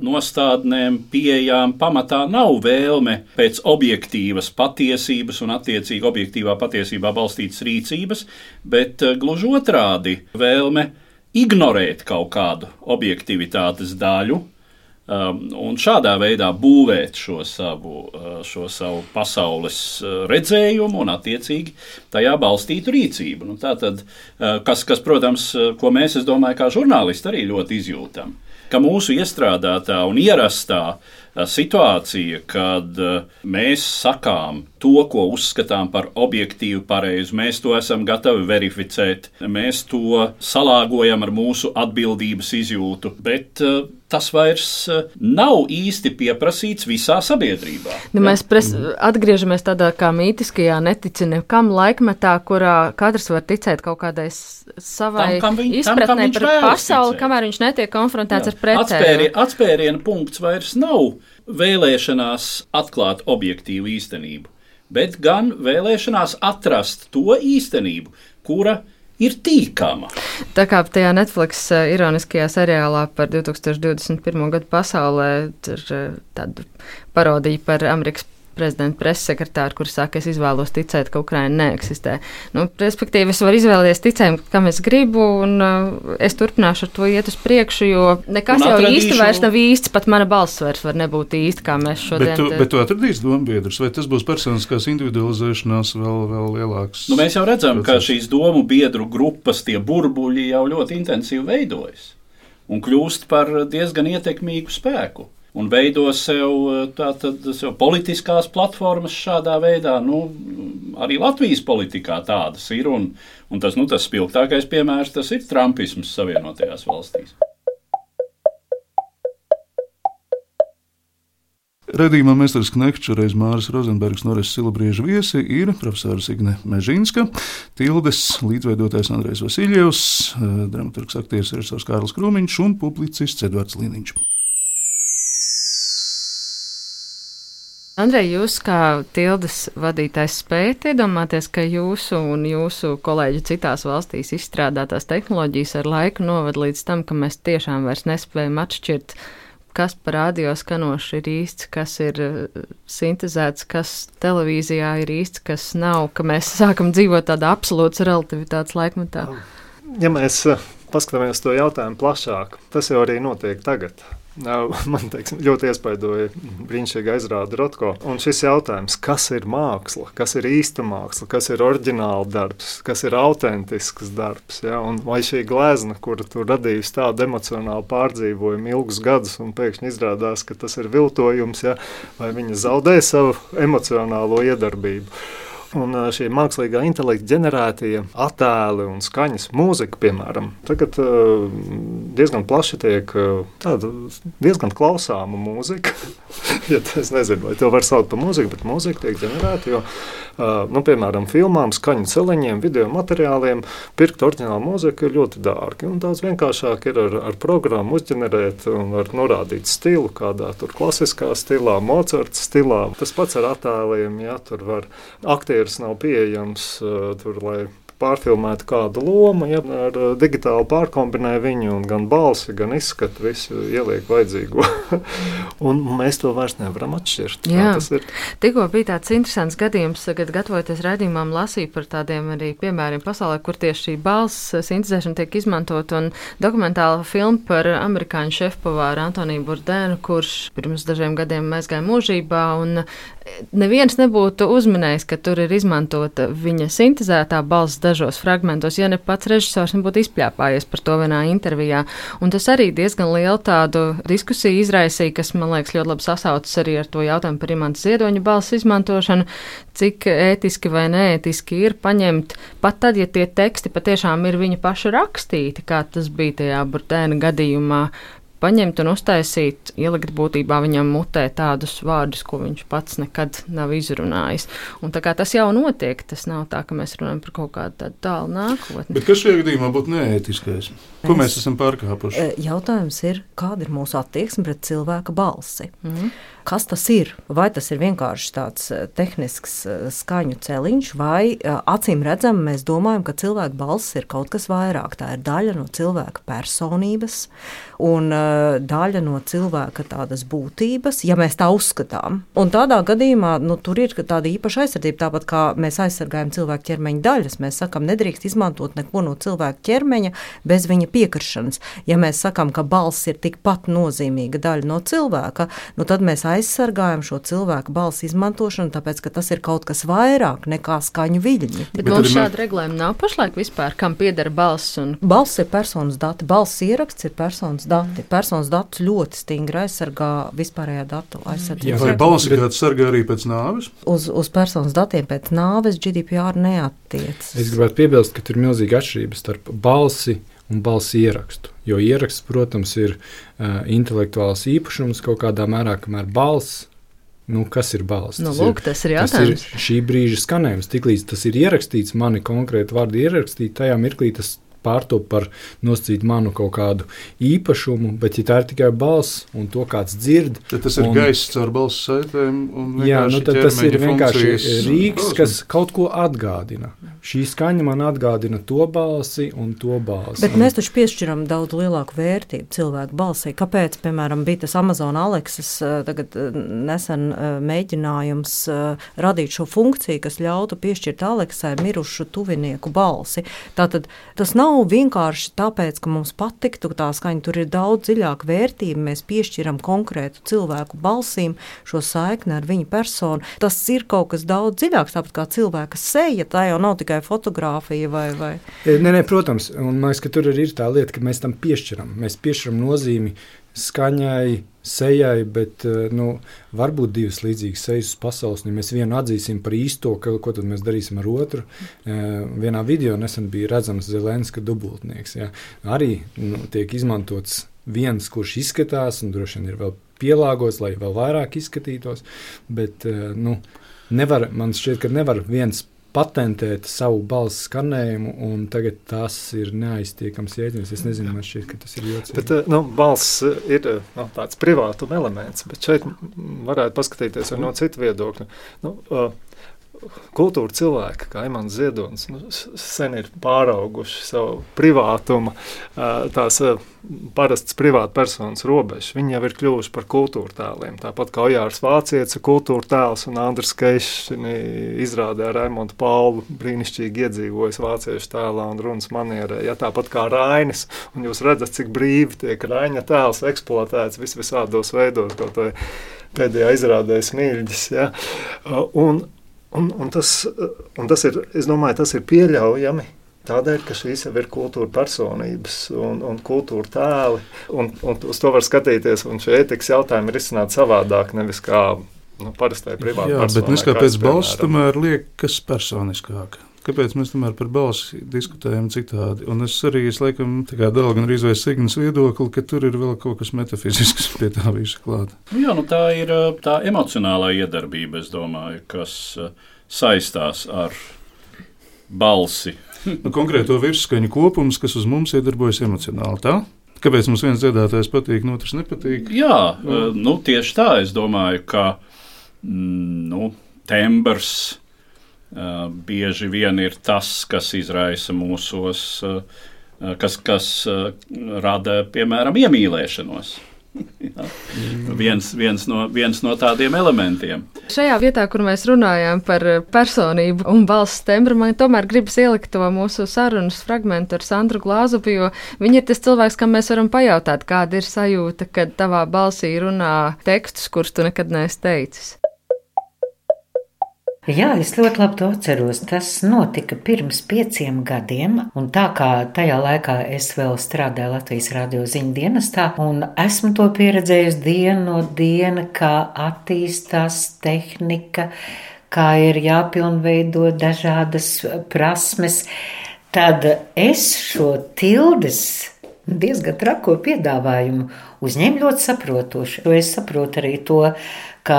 nostādnēm, pieejām pamatā nav vēlme pēc objektīvas patiesības un attiecīgi objektīvā patiesībā balstītas rīcības, bet gluži otrādi vēlme ignorēt kaut kādu objektivitātes daļu, un šādā veidā būvēt šo savu, uh, šo savu pasaules uh, redzējumu un, attiecīgi, tajā balstītu rīcību. Nu, tātad, uh, kas, kas, protams, ko mēs, es domāju, kā žurnālisti arī ļoti izjūtam, ka mūsu iestrādātā un ierastā situācija, kad mēs sakām to, ko uzskatām par objektīvu, pareizu, mēs to esam gatavi verificēt, mēs to salāgojam ar mūsu atbildības izjūtu, bet tas vairs eh, nav īsti pieprasīts visā sabiedrībā. Nu, mēs pres, atgriežamies tādā kā mītiskajā neticamā laikmetā, kurā katrs var ticēt kaut kādai savai tam, viņ, izpratnē tam, par pasauli, ticēt. kamēr viņš netiek konfrontēts Jā. ar pretēju. Atspēri, atspēriena punkts vairs nav vēlēšanās atklāt objektīvu īstenību, bet gan vēlēšanās atrast to īstenību, kura ir tīkama. Tā kā tajā Netflix uh, ironiskajā seriālā par 2021. gadu pasaulē ir uh, tāda parodija par Amerikas prezidenta pressekretāru, kurš saka, es izvēlos ticēt, ka Ukraina neeksistē. Nu, respektīvi, es varu izvēlēties ticējumu, kam es gribu, un uh, es turpināšu ar to iet uz priekšu, jo nekas jau īsti vairs nav īsts, pat mana balss vairs var nebūt īsta, kā mēs šodien. Bet tu, bet tu atradīsi dombiedrus, vai tas būs personiskās individualizēšanās vēl, vēl lielāks? Nu, mēs jau redzam, process. ka šīs domu biedru grupas, tie burbuļi jau ļoti intensīvi veidojas un kļūst par diezgan ietekmīgu spēku un veido sev, tātad, sev politiskās platformas šādā veidā. Nu, arī Latvijas politikā tādas ir, un, un tas, nu, tas spilgtākais piemērs tas ir Trumpisms Savienotajās valstīs. Radījumā Mēnesis Knekčs, šoreiz Māris Rozenbergs, Norris Silabrieža viesi ir profesors Igne Mežinska, Tildes līdzveidotājs Andrejs Vasiljevs, dramaturgs aktieris Režisors Kārls Krūmiņš un publicists Edvards Liniņš. Andrej, jūs kā tildes vadītājs spējat iedomāties, ka jūsu un jūsu kolēģi citās valstīs izstrādātās tehnoloģijas ar laiku novad līdz tam, ka mēs tiešām vairs nespējam atšķirt, kas par radioskanošu ir īsts, kas ir uh, sintēzēts, kas televīzijā ir īsts, kas nav, ka mēs sākam dzīvot tādā absolūtas relativitātes laikmetā. Ja mēs uh, paskatāmies to jautājumu plašāk, tas jau arī notiek tagad. Man teiksim, ļoti iespaidoja brīnišķīga aizrāde Rotko. Un šis jautājums, kas ir māksla, kas ir īsta māksla, kas ir oriģināla darbs, kas ir autentisks darbs, ja? un vai šī glezna, kuru tu radījusi tādu emocionālu pārdzīvojumu ilgus gadus, un pēkšņi izrādās, ka tas ir viltojums, ja? vai viņa zaudē savu emocionālo iedarbību. Un šie mākslīgā intelekta ģenerētie attēli un skaņas, mūzika, piemēram, tagad diezgan plaši tiek tāda diezgan klausāma mūzika. ja es nezinu, vai to var saukt par mūziku, bet mūzika tiek ģenerēta. Nu, piemēram, filmām, skaņu celiņiem, video materiāliem pirkt oriģinālu mūziku ir ļoti dārgi. Un daudz vienkāršāk ir ar, ar programmu uzģenerēt un var norādīt stilu, kādā tur klasiskā stilā, Mocarta stilā. Tas pats ar attēliem, ja tur var aktieris nav pieejams, tur, lai pārfilmētu kādu lomu, ja ar uh, digitāli pārkombinē viņu, un gan balsi, gan izskatu, visu ieliek vajadzīgo. un mēs to vairs nevaram atšķirt. Jā, tas ir. Tikko bija tāds interesants gadījums, kad gatavoties redzījumam, lasīju par tādiem arī piemēriem pasaulē, kur tieši šī balss sintēzēšana tiek izmantot, un dokumentāla filma par amerikāņu šefpavāru Antoniju Burdēnu, kurš pirms dažiem gadiem aizgāja mūžībā, un neviens nebūtu uzminējis, ka tur ir izmantota viņa sintēzētā balss dažos fragmentos, ja ne pats režisors nebūtu izpļāpājies par to vienā intervijā. Un tas arī diezgan lielu tādu diskusiju izraisīja, kas man liekas ļoti labi sasaucas arī ar to jautājumu par imanta ziedoņa balss izmantošanu, cik ētiski vai neētiski ir paņemt, pat tad, ja tie teksti patiešām ir viņa paša rakstīti, kā tas bija tajā Burtēna gadījumā, paņemt un uztaisīt, ielikt būtībā viņam mutē tādus vārdus, ko viņš pats nekad nav izrunājis. Un tā kā tas jau notiek, tas nav tā, ka mēs runājam par kaut kādu tādu tālu nākotni. Bet kas šajā gadījumā būtu neētiskais? Ko mēs esam pārkāpuši? E, jautājums ir, kāda ir mūsu attieksme pret cilvēka balsi? Mm. Kas tas ir? Vai tas ir vienkārši tāds e, tehnisks e, skaņu celiņš, vai acīm redzam, mēs domājam, ka cilvēka balss ir kaut kas vairāk. Tā ir daļa no cilvēka personības un uh, daļa no cilvēka tādas būtības, ja mēs tā uzskatām. Un tādā gadījumā nu, tur ir tāda īpaša aizsardzība, tāpat kā mēs aizsargājam cilvēku ķermeņa daļas. Mēs sakām, nedrīkst izmantot neko no cilvēka ķermeņa bez viņa piekrišanas. Ja mēs sakām, ka balss ir tikpat nozīmīga daļa no cilvēka, nu, tad mēs aizsargājam šo cilvēku balss izmantošanu, tāpēc ka tas ir kaut kas vairāk nekā skaņu viļņi. Bet, Bet mums šāda regulējuma nav pašlaik vispār, kam pieder balss. Un... Balss ir personas dati, balss ieraksts ir personas dati. Personas datus ļoti stingri aizsargā vispārējā datu aizsardzība. Vai balsi kāds sargā arī pēc nāves? Uz, uz personas datiem pēc nāves GDPR neatiecas. Es gribētu piebilst, ka tur ir milzīga atšķirība starp balsi un balss ierakstu. Jo ieraksts, protams, ir uh, intelektuāls īpašums kaut kādā mērā, kamēr balss Nu, kas ir balss? Nu, tas, lūk, ir, tas ir jautājums. Tas ir šī brīža skanējums. Tiklīdz tas ir ierakstīts, mani konkrēti vārdi ierakstīti, tajā mirklī tas pārtop par nosacīt manu kaut kādu īpašumu, bet ja tā ir tikai balss un to kāds dzird, tad tas ir un, gaiss caur balss saitēm. Jā, nu, tas ir vienkārši rīks, kas kaut ko atgādina. Šī skaņa man atgādina to balsi un to balsi. Bet mēs taču piešķiram daudz lielāku vērtību cilvēku balsī. Kāpēc, piemēram, bija tas Amazon Alexas tagad nesen mēģinājums radīt šo funkciju, kas ļautu piešķirt Alexai mirušu tuvinieku balsi. Tātad tas nav nav vienkārši tāpēc, ka mums patiktu tā skaņa. Tur ir daudz dziļāka vērtība. Mēs piešķiram konkrētu cilvēku balsīm šo saikni ar viņa personu. Tas ir kaut kas daudz dziļāks, tāpat kā cilvēka seja. Tā jau nav tikai fotografija vai. vai... Nē, nē, protams, un man liekas, ka tur arī ir tā lieta, ka mēs tam piešķiram. Mēs piešķiram nozīmi skaņai, sejai, bet eh, nu, varbūt divas līdzīgas sejas uz pasaules. Ja mēs vienu atzīsim par īsto, ka, ko tad mēs darīsim ar otru. Eh, vienā video nesen bija redzams Zelenska dubultnieks. Ja. Arī nu, tiek izmantots viens, kurš izskatās, un droši vien ir vēl pielāgots, lai vēl vairāk izskatītos. Bet eh, nu, nevar, man šķiet, ka nevar viens patentēt savu balss skanējumu, un tagad tas ir neaiztiekams jēdziens. Es nezinu, man šķiet, ka tas ir ļoti svarīgi. Eh, nu, balss ir nu, tāds privātuma elements, bet šeit varētu paskatīties no citu viedokļu. Nu, uh, kultūra cilvēki, kā Imants Ziedonis, nu, sen ir pārauguši savu privātumu, tās parastas privāta personas robežas. Viņi jau ir kļuvuši par kultūra tēliem. Tāpat kā Ojārs Vācietis ir kultūra tēls un Andris Keišs izrādē Raimondu Paulu brīnišķīgi iedzīvojas vāciešu tēlā un runas manierē. Ja, tāpat kā Rainis, un jūs redzat, cik brīvi tiek Raina tēls eksploatēts vis visādos veidos, kaut vai pēdējā izrādē smilģis. Ja. Un, Un, un, tas, un tas ir, es domāju, tas ir pieļaujami. Tādēļ, ka šīs jau ir kultūra personības un, un kultūra tēli, un, un uz to var skatīties. Un šie ētikas jautājumi ir izsnāti savādāk, nevis kā nu, parastai privātai Jā, bet personai, neskatoties kāds, balss, tomēr liekas personiskāk. Kāpēc mēs tomēr par balsi diskutējam citādi? Un es arī, es laikam, dalu gan arī Signas viedokli, ka tur ir vēl kaut kas metafizisks pie tā visa klāta. Nu Jā, nu tā ir tā emocionālā iedarbība, es domāju, kas saistās ar balsi. Nu, konkrēto virsskaņu kopums, kas uz mums iedarbojas emocionāli. Tā? Kāpēc mums viens dziedātājs patīk, un otrs nepatīk? Jā, nu, tieši tā. Es domāju, ka mm, nu, tembrs bieži vien ir tas, kas izraisa mūsos, uh, kas, kas uh, rada, piemēram, iemīlēšanos. Jā. viens, viens, no, viens no tādiem elementiem. Šajā vietā, kur mēs runājām par personību un balss tembru, man tomēr gribas ielikt to mūsu sarunas fragment ar Sandru Glāzupu, jo viņa ir tas cilvēks, kam mēs varam pajautāt, kāda ir sajūta, kad tavā balsī runā tekstus, kurus tu nekad neesi teicis. Jā, es ļoti labi to atceros. Tas notika pirms pieciem gadiem, un tā kā tajā laikā es vēl strādāju Latvijas radio ziņu dienestā, un esmu to pieredzējusi dienu no diena, kā attīstās tehnika, kā ir jāpilnveido dažādas prasmes, tad es šo tildes diezgan trako piedāvājumu uzņēmu ļoti saprotoši. Es saprotu arī to, ka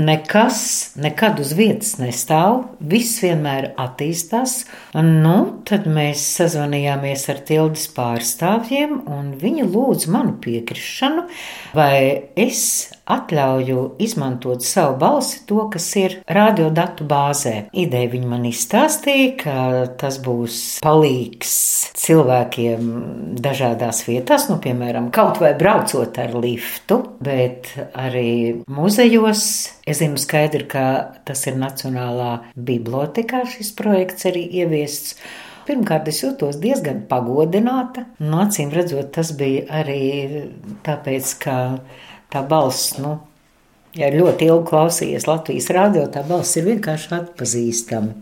nekas nekad uz vietas nestāv, viss vienmēr attīstās. Nu, tad mēs sazvanījāmies ar tildes pārstāvjiem, un viņi lūdza manu piekrišanu, vai es atļauju izmantot savu balsi, to, kas ir radiodatu bāzē. Ideja viņi man izstāstīja, ka tas būs palīgs cilvēkiem dažādās vietās, nu, piemēram, kaut vai braucot ar liftu, bet arī muzejos. Es zinu skaidri, ka tas ir Nacionālā bibliotekā šis projekts arī ieviests. Pirmkārt, es jutos diezgan pagodināta. No nu, acīm redzot, tas bija arī tāpēc, ka tā balss, nu, ja ļoti ilgi klausījies Latvijas rādio, tā balss ir vienkārši atpazīstama.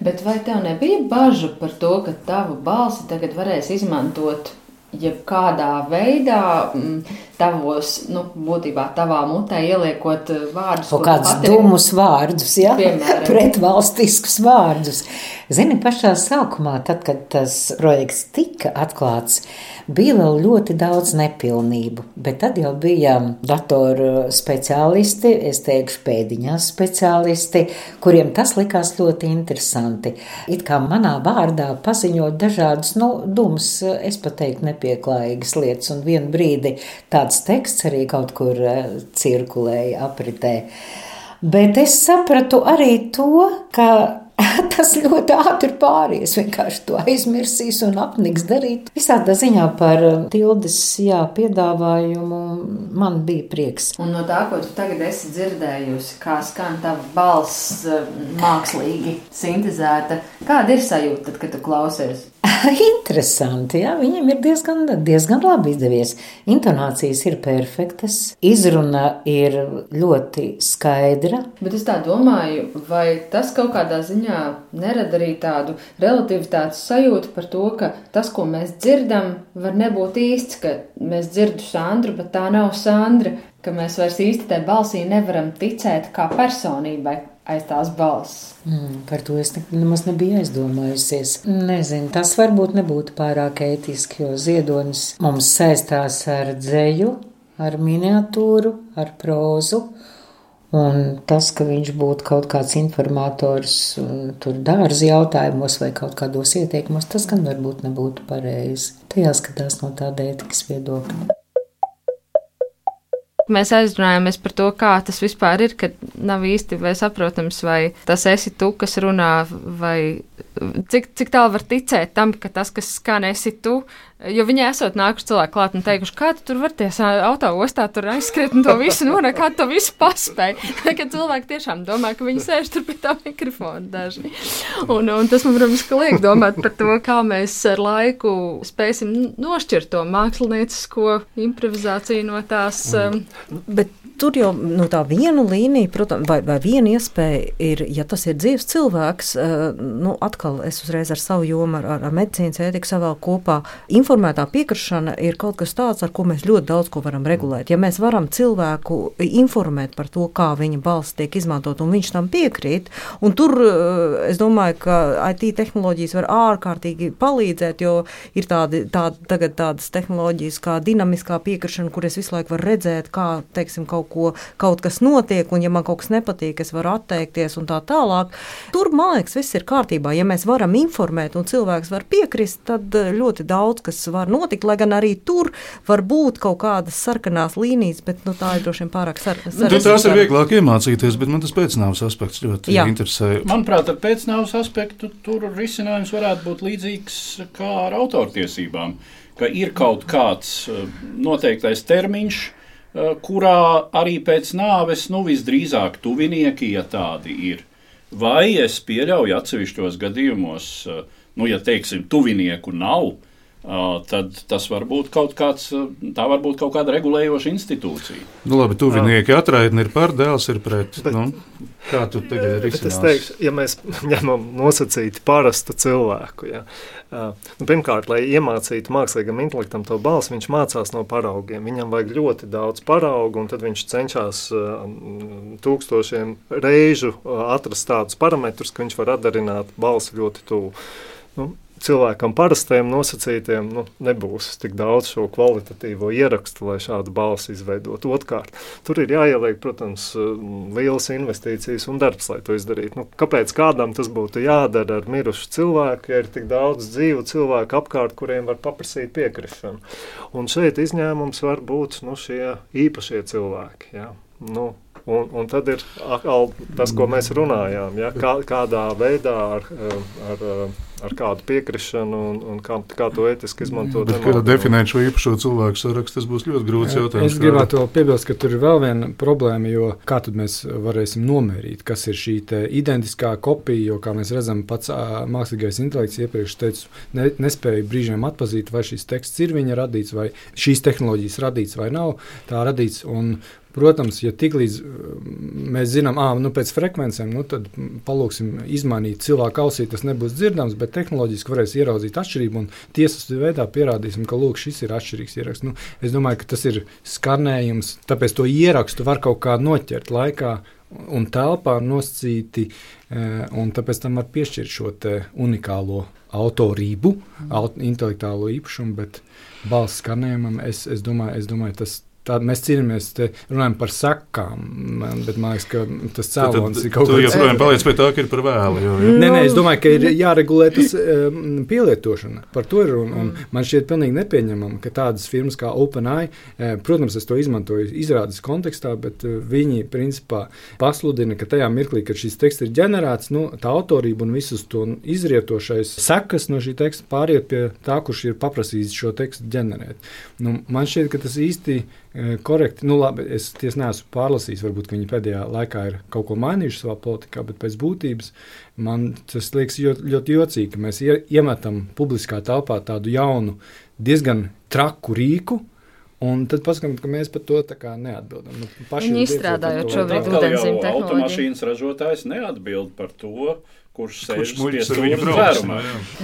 Bet vai tev nebija bažas par to, ka tavu balsi tagad varēs izmantot jebkādā veidā, mm, tavos, nu, būtībā tavā mutē ieliekot eh, vārdus, kaut kādus dumus vārdus, ja? pretvalstiskus vārdus. Zini, pašā sākumā, tad, kad tas projekts tika atklāts, bija vēl ļoti daudz nepilnību, bet tad jau bija datoru speciālisti, es teikšu pēdiņās speciālisti, kuriem tas likās ļoti interesanti. It kā manā vārdā paziņot dažādas, nu, dumas, es pat teiktu nepieklājīgas lietas, un vienu brīdi tāds tāds teksts arī kaut kur eh, cirkulēja, apritē. Bet es sapratu arī to, ka tas ļoti ātri pāries. Vienkārši to aizmirsīs un apniks darīt. Visādā ziņā par um, tildes jā, piedāvājumu man bija prieks. Un no tā, ko tu tagad esi dzirdējusi, kā skan tava balss um, mākslīgi sintēzēta, kāda ir sajūta, tad, kad tu klausies? Interesanti, jā, viņam ir diezgan, diezgan labi izdevies. Intonācijas ir perfektas, izruna ir ļoti skaidra. Bet es tā domāju, vai tas kaut kādā ziņā nerada arī tādu relativitātes sajūtu par to, ka tas, ko mēs dzirdam, var nebūt īsts, ka mēs dzirdam Sandru, bet tā nav Sandra, ka mēs vairs īsti tai balsī nevaram ticēt kā personībai aiz tās balss. Mm, par to es ne, nemaz nebiju aizdomājusies. Nezinu, tas varbūt nebūtu pārāk ētiski, jo ziedonis mums saistās ar dzēju, ar miniatūru, ar prózu. Un tas, ka viņš būtu kaut kāds informators tur dārza jautājumos vai kaut kādos ieteikumos, tas gan varbūt nebūtu pareizi. Tajā skatās no tāda ētikas viedokļa mēs aizrunājāmies par to, kā tas vispār ir, ka nav īsti vai saprotams, vai tas esi tu, kas runā, vai cik, cik tālu var ticēt tam, ka tas, kas skan, esi tu, Jo viņi esot nākuši cilvēki klāt un teikuši, kā tu tur var ties autoostā tur aizskriet un to visu nonāk, kā to visu paspēj. Kad cilvēki tiešām domā, ka viņi sēž tur pie tā mikrofona daži. Un, un tas man, protams, liek domāt par to, kā mēs ar laiku spēsim nošķirt to māksliniecisko improvizāciju no tās. Um, Bet tur jau nu, tā viena līnija, protams, vai, vai viena iespēja ir, ja tas ir dzīves cilvēks, nu, atkal es uzreiz ar savu jomu, ar, ar medicīnas ētiku savēl kopā. Informētā piekrišana ir kaut kas tāds, ar ko mēs ļoti daudz ko varam regulēt. Ja mēs varam cilvēku informēt par to, kā viņa balss tiek izmantot, un viņš tam piekrīt, un tur es domāju, ka IT tehnoloģijas var ārkārtīgi palīdzēt, jo ir tādi, tādi, tādas tehnoloģijas kā dinamiskā piekrišana, kur es visu laiku varu redzēt, kā teiksim, kaut, ko, kaut kas notiek, un ja man kaut kas nepatīk, es varu atteikties un tā tālāk. Tur, man liekas, viss ir kārtībā. Ja mēs varam informēt un cilvēks var piekrist, tad eh, ļoti daudz kas var notikt, lai gan arī tur var būt kaut kādas sarkanās līnijas, bet nu, tā ir droši vien pārāk sarkanās. Nu, tās ir vieglāk iemācīties, bet man tas pēcnāvs aspekts ļoti Jā. interesē. Manuprāt, ar pēcnāvs aspektu tur risinājums varētu būt līdzīgs kā ar autortiesībām, ka ir kaut kāds eh, noteiktais termiņš, kurā arī pēc nāves nu, visdrīzāk tuvinieki, ja tādi ir. Vai es pieļauju atsevišķos gadījumos, eh, nu, ja teiksim, tuvinieku nav, eh, tad tas var būt kaut kāds, tā var būt kaut kāda regulējoša institūcija. Nu, labi, tuvinieki atraitni ir par, dēls ir pret. Bet, nu, kā tu tagad risinās? Es teikšu, ja mēs ņemam nosacīti parastu cilvēku, ja, nu, pirmkārt, lai iemācītu mākslīgam intelektam to balsi, viņš mācās no paraugiem. Viņam vajag ļoti daudz paraugu, un tad viņš cenšas tūkstošiem reižu atrast tādus parametrus, ka viņš var atdarināt balsi ļoti tuvu. Nu, cilvēkam parastajam nosacītiem nu, nebūs tik daudz šo kvalitatīvo ierakstu, lai šādu balsi izveidotu. Otrkārt, tur ir jāieliek, protams, lielas investīcijas un darbs, lai to izdarītu. Nu, kāpēc kādam tas būtu jādara ar mirušu cilvēku, ja ir tik daudz dzīvu cilvēku apkārt, kuriem var paprasīt piekrišanu? Un šeit izņēmums var būt nu, šie īpašie cilvēki. Ja? Nu, Un, un tad ir atkal tas, ko mēs runājām. Ja? Kā, kādā veidā ar, ar, ar kādu piekrišanu un, un kā, kā to etiski izmantot. Kā definēt šo īpašo cilvēku sarakstu, tas būs ļoti grūts jautājums. Es gribētu vēl piebilst, ka tur ir vēl viena problēma, jo kā tad mēs varēsim nomērīt, kas ir šī identiskā kopija, jo, kā mēs redzam, pats mākslīgais intelekts iepriekš teicu, ne, nespēja brīžiem atpazīt, vai šis teksts ir viņa radīts, vai šīs tehnoloģijas radīts vai nav tā radīts. Un, Protams, ja tiklīdz mēs zinām, ka nu, pēc frekvencēm, nu, palūksim izmainīt cilvēku ausī, tas nebūs dzirdams, bet tehnoloģiski varēs ieraudzīt atšķirību un tiesas veidā pierādīsim, ka lūk, šis ir atšķirīgs ieraksts. Nu, es domāju, ka tas ir skanējums, tāpēc to ierakstu var kaut kā noķert laikā un telpā nosacīti, un tāpēc tam var piešķirt šo unikālo autorību, aut intelektuālo īpašumu, bet balss skanējumam es, es, domāju, es domāju, tas Tāda mēs cīnāmies, runājam par sakām, bet man liekas, ka tas cēlonis ir kaut kas tāds. Jūs joprojām paliec pie tā, ka ir par vēlu. Jo, jo. Nē, nē, es domāju, ka ir jāregulē tas pielietošana. Par to ir. Un, un man šķiet pilnīgi nepieņemami, ka tādas firmas kā OpenAI, eh, protams, es to izmantoju izrādes kontekstā, bet uh, viņi principā pasludina, ka tajā mirklī, kad šis teksts ir ģenerēts, nu, tā autorība un visus to izrietošais sekas no šī teksta pāriet pie tā, kurš ir paprasījis šo tekstu ģenerēt. Nu, man šķiet, ka tas īsti korekti. Nu, labi, es tiesa neesmu pārlasījis, varbūt viņi pēdējā laikā ir kaut ko mainījuši savā politikā, bet pēc būtības man tas liekas ļoti, ļoti jocīgi, ka mēs iemetam publiskā telpā tādu jaunu, diezgan traku rīku. Un tad paskatām, ka mēs par to neatbildam. Nu, Viņi izstrādājot šobrīd ūdenszīmu tehnoloģiju. Automašīnas ražotājs neatbild par to, uh, kurš sēž stūra vērumā.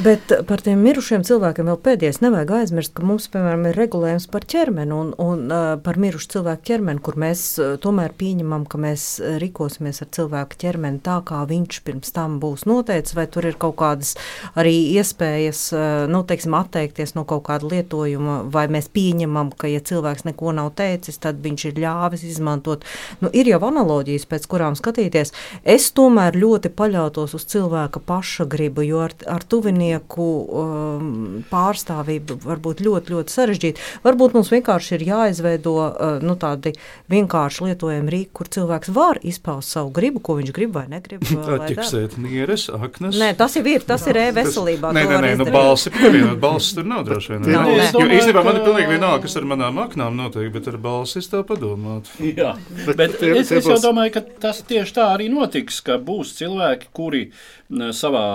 Bet par tiem mirušiem cilvēkiem vēl pēdējais nevajag aizmirst, ka mums, piemēram, ir regulējums par ķermeni un, un uh, par mirušu cilvēku ķermeni, kur mēs uh, tomēr pieņemam, ka mēs rīkosimies ar cilvēku ķermeni tā, kā viņš pirms tam būs noteicis, vai tur ir kaut kādas arī iespējas, uh, nu, teiksim, atteikties no kaut kāda lietojuma, vai mēs pieņemam, ka, ja cilvēks neko nav teicis, tad viņš ir ļāvis izmantot. Nu, ir jau analoģijas, pēc kurām skatīties. Es tomēr ļoti paļautos uz cilvēku cilvēka paša griba, jo ar, ar tuvinieku um, pārstāvību var būt ļoti, ļoti sarežģīti. Varbūt mums vienkārši ir jāizveido uh, nu, tādi vienkārši lietojami rīki, kur cilvēks var izpaust savu gribu, ko viņš grib vai negrib. Atķiksēt nieres, aknas. Nē, tas jau ir, tas ir e-veselībā. Nē, nē, nē, nu balsi pievienot, balsi tur nav droši vien. Nav, jo īstenībā man ir pilnīgi vienalga, kas ar manām aknām notiek, bet ar balsi es tā padomātu. Jā, bet, bet es, es jau domāju, ka tas tieši tā arī notiks, ka būs cilvēki, kuri uh, savā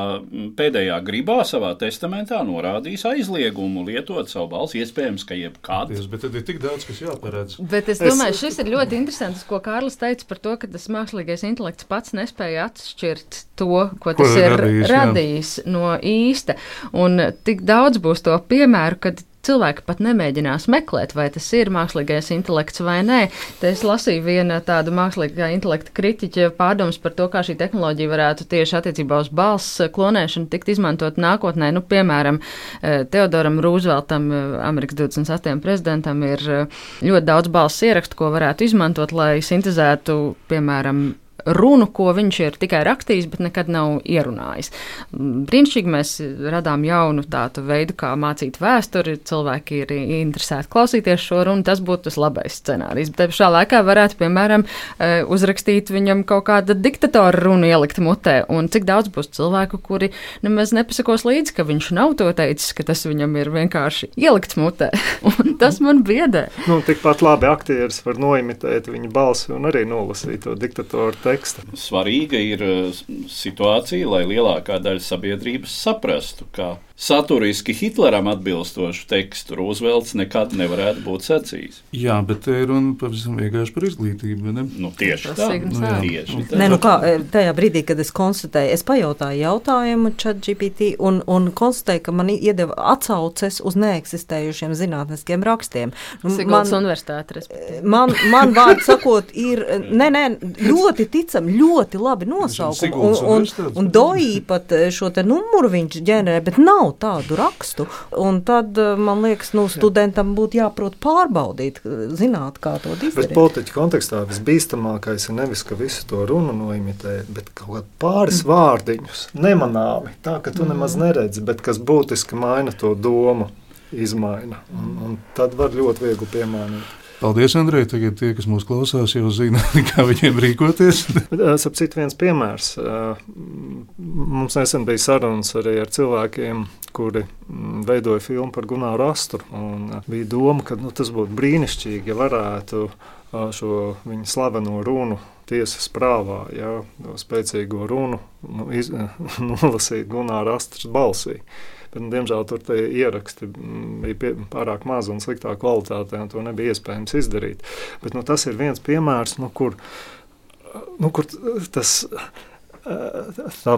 pēdējā gribā, savā testamentā norādījis aizliegumu lietot savu balsi. Iespējams, ka jebkāds. Bet tad ir tik daudz, kas jāparedz. Bet es domāju, šis ir ļoti interesants, ko Kārlis teica par to, ka tas mākslīgais intelekts pats nespēja atšķirt to, ko, ko tas ir radījis, radījis no īsta. Un tik daudz būs to piemēru, kad cilvēki pat nemēģinās meklēt, vai tas ir mākslīgais intelekts vai nē. Te es lasīju vienu tādu mākslīgā intelekta kritiķa pārdomas par to, kā šī tehnoloģija varētu tieši attiecībā uz balss klonēšanu tikt izmantot nākotnē. Nu, piemēram, eh, Teodoram Rūzveltam, eh, Amerikas 28. prezidentam, ir eh, ļoti daudz balss ierakstu, ko varētu izmantot, lai sintezētu, piemēram, runu, ko viņš ir tikai rakstījis, bet nekad nav ierunājis. Brīnišķīgi mēs radām jaunu tādu veidu, kā mācīt vēsturi. Cilvēki ir interesēti klausīties šo runu, tas būtu tas labais scenārijs. Bet pašā laikā varētu, piemēram, e, uzrakstīt viņam kaut kādu diktatora runu ielikt mutē. Un cik daudz būs cilvēku, kuri nemaz nepasakos līdzi, ka viņš nav to teicis, ka tas viņam ir vienkārši ielikts mutē. un tas man biedē. Nu, tikpat labi aktieris var noimitēt viņa balsi un arī nolasīt to diktatoru teksta. Svarīga ir eh, situācija, lai lielākā daļa sabiedrības saprastu, ka saturiski Hitleram atbilstošu tekstu Rūzvelts nekad nevarētu būt sacījis. Jā, bet te ir runa pavisam vienkārši par izglītību. Ne? Nu, tieši tā. Nu, tieši tā. Nē, nu kā, e, tajā brīdī, kad es konstatēju, es pajautāju jautājumu chat GPT un, un konstatēju, ka man iedeva atsauces uz neeksistējušiem zinātniskiem rakstiem. Nu, man. Man, man vārds sakot, ir, nē, nē, ļoti ticam, ļoti labi nosaukumi. Un, un, un, un Doī pat šo te numuru viņš ģenerē, bet nav nav tādu rakstu. Un tad eh, man liekas, nu, studentam būtu jāprot pārbaudīt, zināt, kā to izdarīt. Bet politiķa kontekstā visbīstamākais ir nevis, ka visu to runu noimitē, bet kaut kādā pāris mm. vārdiņus nemanāmi, tā ka tu mm. nemaz neredzi, bet kas būtiski maina to domu izmaina. Un, un tad var ļoti viegli piemānīt. Paldies, Andrej. Tagad tie, kas mūs klausās, jau zina, kā viņiem rīkoties. Sapratu, viens piemērs. Mums nesen bija sarunas arī ar cilvēkiem, kuri veidoja filmu par Gunāru Astru. Bija doma, ka nu, tas būtu brīnišķīgi, ja varētu šo viņa slaveno runu tiesas prāvā, ja, spēcīgo runu nu, iz, nolasīt Gunāra Astras balsī. Bet, nu, diemžēl tur ieraksti mm, bija pie, pārāk mazi un sliktā kvalitātē, un to nebija iespējams izdarīt. Bet, nu, tas ir viens piemērs, nu, kur, nu, kur tas tā,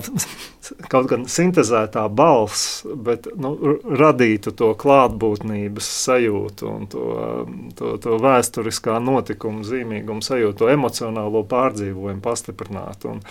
kaut gan sintēzētā balss, bet nu, radītu to klātbūtnības sajūtu un to, to, to vēsturiskā notikuma zīmīgumu sajūtu, to emocionālo pārdzīvojumu pastiprinātu. Un,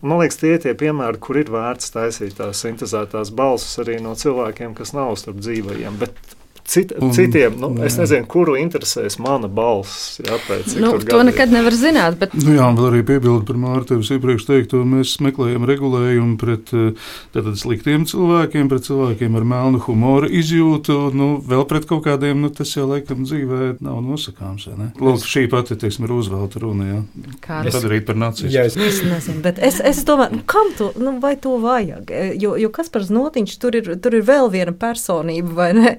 Man liekas, tie ir tie piemēri, kur ir vērts taisīt tās sintēzētās balsis arī no cilvēkiem, kas nav starp dzīvajiem. Bet Cit, un, citiem, nu, jā. es nezinu, kuru interesēs mana balss. Jā, pēc, nu, to gadiem. nekad nevar zināt. Bet... Nu, jā, vēl arī piebildu par Mārtiņu iepriekš teikto, mēs meklējam regulējumu pret eh, tātad, sliktiem cilvēkiem, pret cilvēkiem ar melnu humoru izjūtu, nu, vēl pret kaut kādiem, nu, tas jau laikam dzīvē nav nosakāms. Lūk, šī pati, teiksim, ir uzvelta runa, jā. Kā es padarīt par nacistu. Jā, es... es nezinu, bet es, es domāju, nu, kam to, nu, vai to vajag? Jo, jo kas par znotiņš, tur ir, tur ir vēl viena personība, vai ne?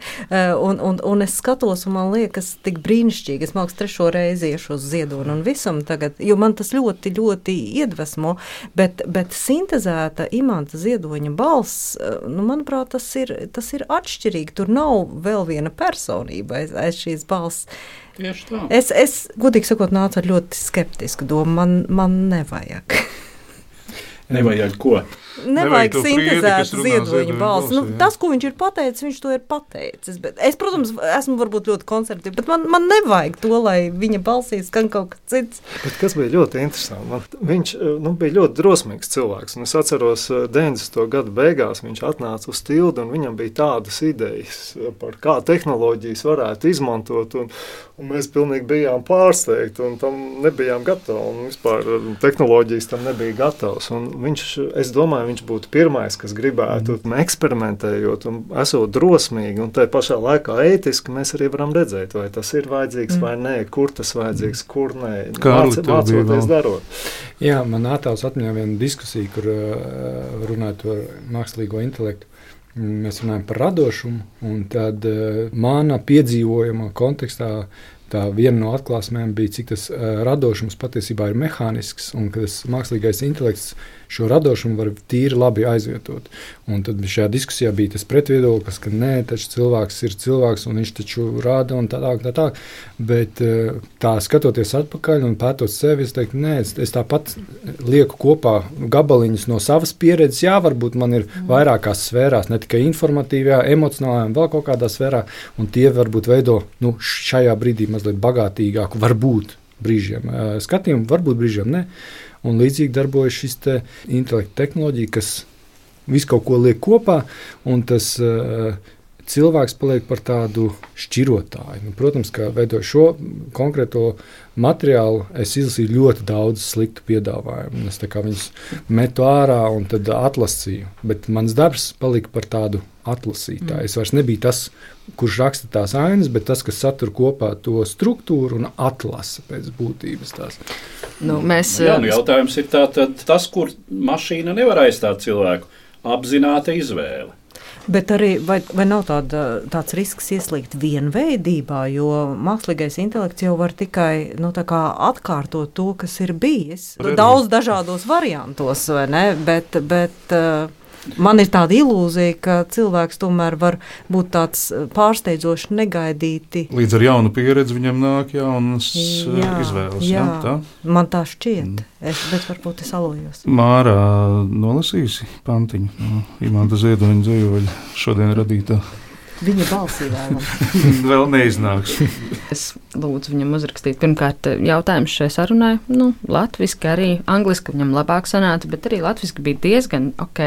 Un, un, un es skatos, un man liekas, tik brīnišķīgi. Es mākslinieks trešo reizi iešu uz ziedonu un visam tagad, jo man tas ļoti, ļoti iedvesmo. Bet, bet sintēzēta imanta ziedoņa balss, nu, manuprāt, tas ir, tas ir atšķirīgi. Tur nav vēl viena personība aiz, aiz šīs balss. Es, es, godīgi sakot, nācu ar ļoti skeptisku domu. Man, man nevajag. nevajag ko? nevajag sintēzēt ziedoņa balsi. Nu, tas, ko viņš ir pateicis, viņš to ir pateicis. Bet es, protams, esmu varbūt ļoti konservatīvs, bet man, man nevajag to, lai viņa balsī skan kaut kas cits. Bet kas bija ļoti interesanti? Man, viņš nu, bija ļoti drosmīgs cilvēks. Es atceros, 90. Eh, gada beigās viņš atnāca uz tildu un viņam bija tādas idejas par kā tehnoloģijas varētu izmantot. Un, un mēs pilnīgi bijām pārsteigti un tam nebijām gatavi. Un vispār eh, tehnoloģijas tam nebija gatavas. Un viņš, es domāju, viņš būtu pirmais, kas gribētu mm. eksperimentējot un esot drosmīgi un tā pašā laikā ētiski, mēs arī varam redzēt, vai tas ir vajadzīgs mm. vai nē, kur tas vajadzīgs, kur nē. Māc, mācoties darot. Jā, man attēls atmiņā viena diskusija, kur uh, runājot par mākslīgo intelektu. Mēs runājam par radošumu, un tad uh, mana piedzīvojuma kontekstā tā viena no atklāsmēm bija, cik tas uh, radošums patiesībā ir mehānisks un ka tas mākslīgais intelekts šo radošumu var tīri labi aizvietot. Un tad šajā diskusijā bija tas pretviedoklis, ka nē, taču cilvēks ir cilvēks un viņš taču rāda un tā tālāk. Tā, tā. Bet tā skatoties atpakaļ un pētot sevi, es teiktu, nē, es, es tāpat lieku kopā gabaliņus no savas pieredzes. Jā, varbūt man ir vairākās sfērās, ne tikai informatīvajā, emocionālajā un vēl kaut kādā sfērā, un tie varbūt veido nu, šajā brīdī mazliet bagātīgāku, varbūt brīžiem skatījumu, varbūt brīžiem ne. Un līdzīgi darbojas šis te intelekta tehnoloģija, kas visu kaut ko liek kopā, un tas uh, cilvēks paliek par tādu šķirotāju. Nu, protams, ka veidojot šo konkrēto materiālu, es izlasīju ļoti daudz sliktu piedāvājumu. Es viņus metu ārā un tad atlasīju. Bet mans darbs palika par tādu atlasītāju. Es vairs nebiju tas, kurš raksta tās ainas, bet tas, kas satur kopā to struktūru un atlasa pēc būtības tās. Nu, mēs, Jā, nu, jautājums ir tā, tas, kur mašīna nevar aizstāt cilvēku. Apzināta izvēle. Bet arī vai, vai nav tāda, tāds risks ieslīgt vienveidībā, jo mākslīgais intelekts jau var tikai nu, atkārtot to, kas ir bijis. Daudz dažādos variantos, vai ne? Bet, bet, uh, Man ir tāda ilūzija, ka cilvēks tomēr var būt tāds eh, pārsteidzoši negaidīti. Līdz ar jaunu pieredzi viņam nāk jaunas eh, jā, izvēles. Jā, jā, tā? Man tā šķiet, mm. es, bet varbūt es alojos. Mārā nolasīsi pantiņu no Imanta Ziedoņa dzējoļa šodien radītā. Viņa balsī vēlam. Vēl neiznāks. es lūdzu viņam uzrakstīt pirmkārt jautājumus šai sarunai. Nu, latviski arī, angliski viņam labāk sanāca, bet arī latviski bija diezgan ok.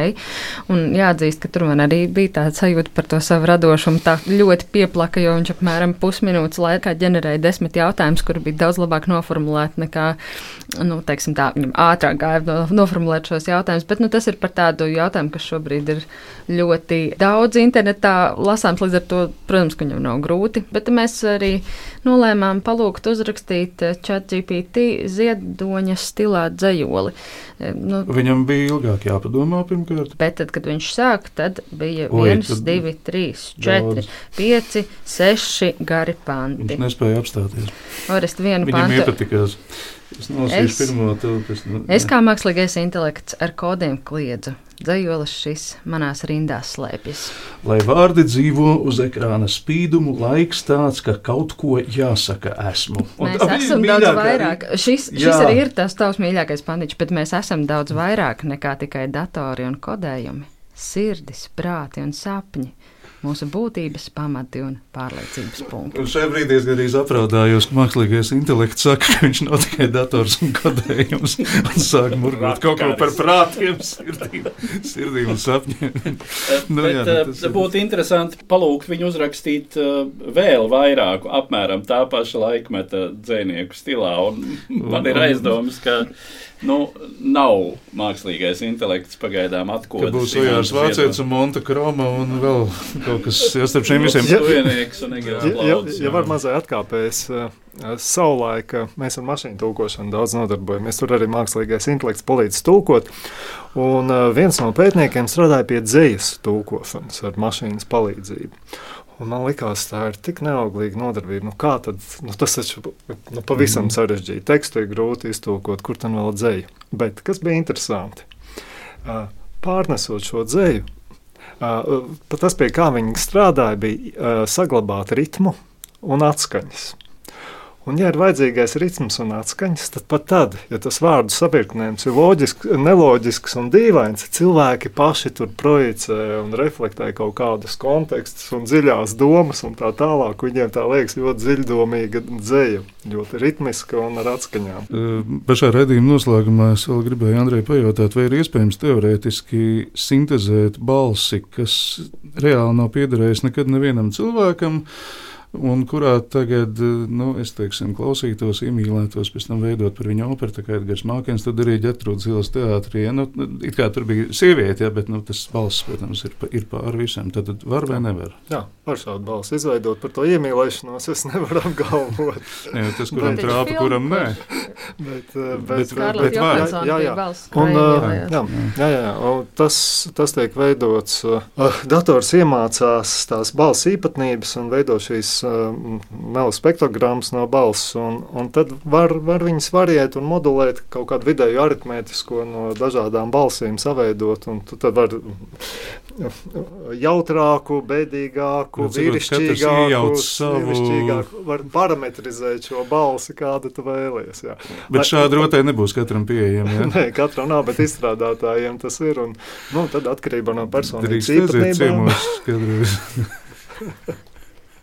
Un jāatzīst, ka tur man arī bija tāda sajūta par to savu radošumu. Tā ļoti pieplaka, jo viņš apmēram pusminūtes laikā ģenerēja desmit jautājumus, kuri bija daudz labāk noformulēti nekā, nu, teiksim tā, viņam ātrāk gāja noformulēt šos jautājumus. Bet nu, tas ir par tādu jautājumu, kas šobrīd ir ļoti daudz internetā lasāms Līdz ar to, protams, ka viņam nav grūti, bet mēs arī nolēmām palūgt uzrakstīt ChatGPT ziedoņa stilā dzējoli. E, nu, viņam bija ilgāk jāpadomā pirmkārt. Bet tad, kad viņš sāk, tad bija Oi, 1, tad 2, 3, 4, 5, 6 gari panti. Viņš nespēja apstāties. Orest vienu Viņam pantu. iepatikās. Es nolasīšu es, pirmo kas. Nu, es kā mākslīgais intelekts ar kodiem kliedzu. Dzējolis šis manās rindās slēpjas. Lai vārdi dzīvo uz ekrāna spīdumu, laiks tāds, ka kaut ko jāsaka esmu. Un mēs esam daudz vairāk. Šis, šis jā. arī ir tas tavs mīļākais pandiņš, bet mēs esam daudz vairāk nekā tikai datori un kodējumi. Sirdis, prāti un sapņi mūsu būtības pamati un pārliecības punkti. Un šajā brīdī es arī apraudājos, ka mākslīgais intelekts saka, ka viņš nav tikai dators un kodējums, un sāk murgot kaut ko par prātiem, sirdīm, sirdīm un sapņiem. nu, Bet, jā, nu, tas būtu interesanti palūgt viņu uzrakstīt uh, vēl vairāku, apmēram tā paša laikmeta dzēnieku stilā, un man ir aizdomas, ka Nu, nav mākslīgais intelekts pagaidām atklāts. Būs Ojārs Vācietis un Monta Kroma un vēl kaut kas starp šiem visiem. Ja, ja, ja, ja var mazai atkāpēs, savulaik mēs ar mašīnu tulkošanu daudz nodarbojamies. Tur arī mākslīgais intelekts palīdz tulkot. Un viens no pētniekiem strādāja pie dzējas tulkošanas ar mašīnas palīdzību. Un man liekas, tā ir tik neauglīga nodarbība. Nu, kā tad, nu, tas taču nu, pavisam mm. sarežģīti. Tekstu ir grūti iztulkot, kur tam vēl dzēju. Bet kas bija interesanti? Pārnesot šo dzēju, tas, pie kā viņi strādāja, bija saglabāt ritmu un atskaņas. Un, ja ir vajadzīgais ritms un atskaņas, tad pat tad, ja tas vārdu sapirknējums ir loģisks, neloģisks un dīvains, cilvēki paši tur projicē un reflektē kaut kādus kontekstus un dziļās domas un tā tālāk. Viņiem tā liekas ļoti dziļdomīga dzēja, ļoti ritmiska un ar atskaņām. Pašā redzījuma noslēgumā es vēl gribēju Andrei pajautāt, vai ir iespējams teorētiski sintezēt balsi, kas reāli nav piederējis nekad nevienam cilvēkam un kurā tagad, nu, es teiksim, klausītos, iemīlētos, pēc tam veidot par viņu operu, tā kā Edgars Mākens, tad arī ģetrūdas ielas teātrī. Ja, nu, it kā tur bija sieviete, ja, bet nu, tas balss, protams, ir, ir pār visam. Tad, tad var vai nevar? Jā, var šādu balsu izveidot par to iemīlēšanos, es nevaru apgalvot. Jā, tas, kuram trāpa, kuram nē. bet, eh, Bet- bet, Skarlata bet var. Jā, jā. balss Un, uh, ielējās. jā, jā, jā, un tas, tas tiek veidots. Uh, dators iemācās tās balss īpatnības un veido šīs uh, melu spektrogrammas no balss. Un, un tad var, var viņas variēt un modulēt kaut kādu vidēju aritmētisko no dažādām balsīm saveidot. Tad var jautrāku, bēdīgāku, Nu, vīrišķīgāku, savu- var parametrizēt šo balsi, kādu tu vēlies. Jā. Bet šāda rotai nebūs katram pieejama. Ja? Nē, katram nav, bet izstrādātājiem tas ir. Un, nu, tad atkarībā no personības īpatnībām.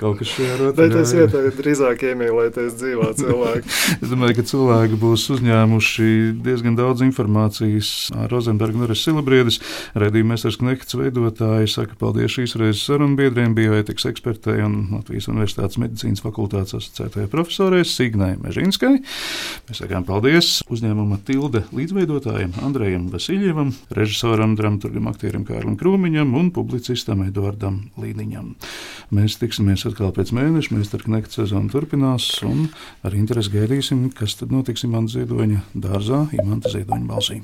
Kaut kas šajā rotā. Bet es ieteiktu drīzāk iemīlēties dzīvā cilvēkā. Es domāju, ka cilvēki būs uzņēmuši diezgan daudz informācijas. Rozenberga Norris Silabriedis, redījuma mēsters Knekts veidotāji, saka paldies šīs reizes sarunbiedriem, bioētikas ekspertei un Latvijas Universitātes medicīnas fakultātes asociētajai profesorai Signai Mežinskai. Mēs sakām paldies uzņēmuma Tilde līdzveidotājiem Andrejam Vasiljievam, režisoram, dramaturgam, aktierim Kārlim Krūmiņam un publicistam Eduardam Līniņam. Mēs tiksimies atkal pēc mēneša, mēs ar Knekta sezonu turpinās un ar interesi gaidīsim, kas tad notiks Imants Ziedoņa dārzā, Imanta Ziedoņa balsī.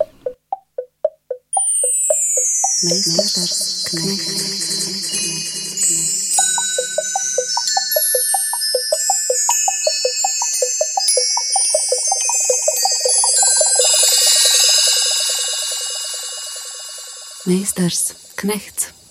Meistars Knechts.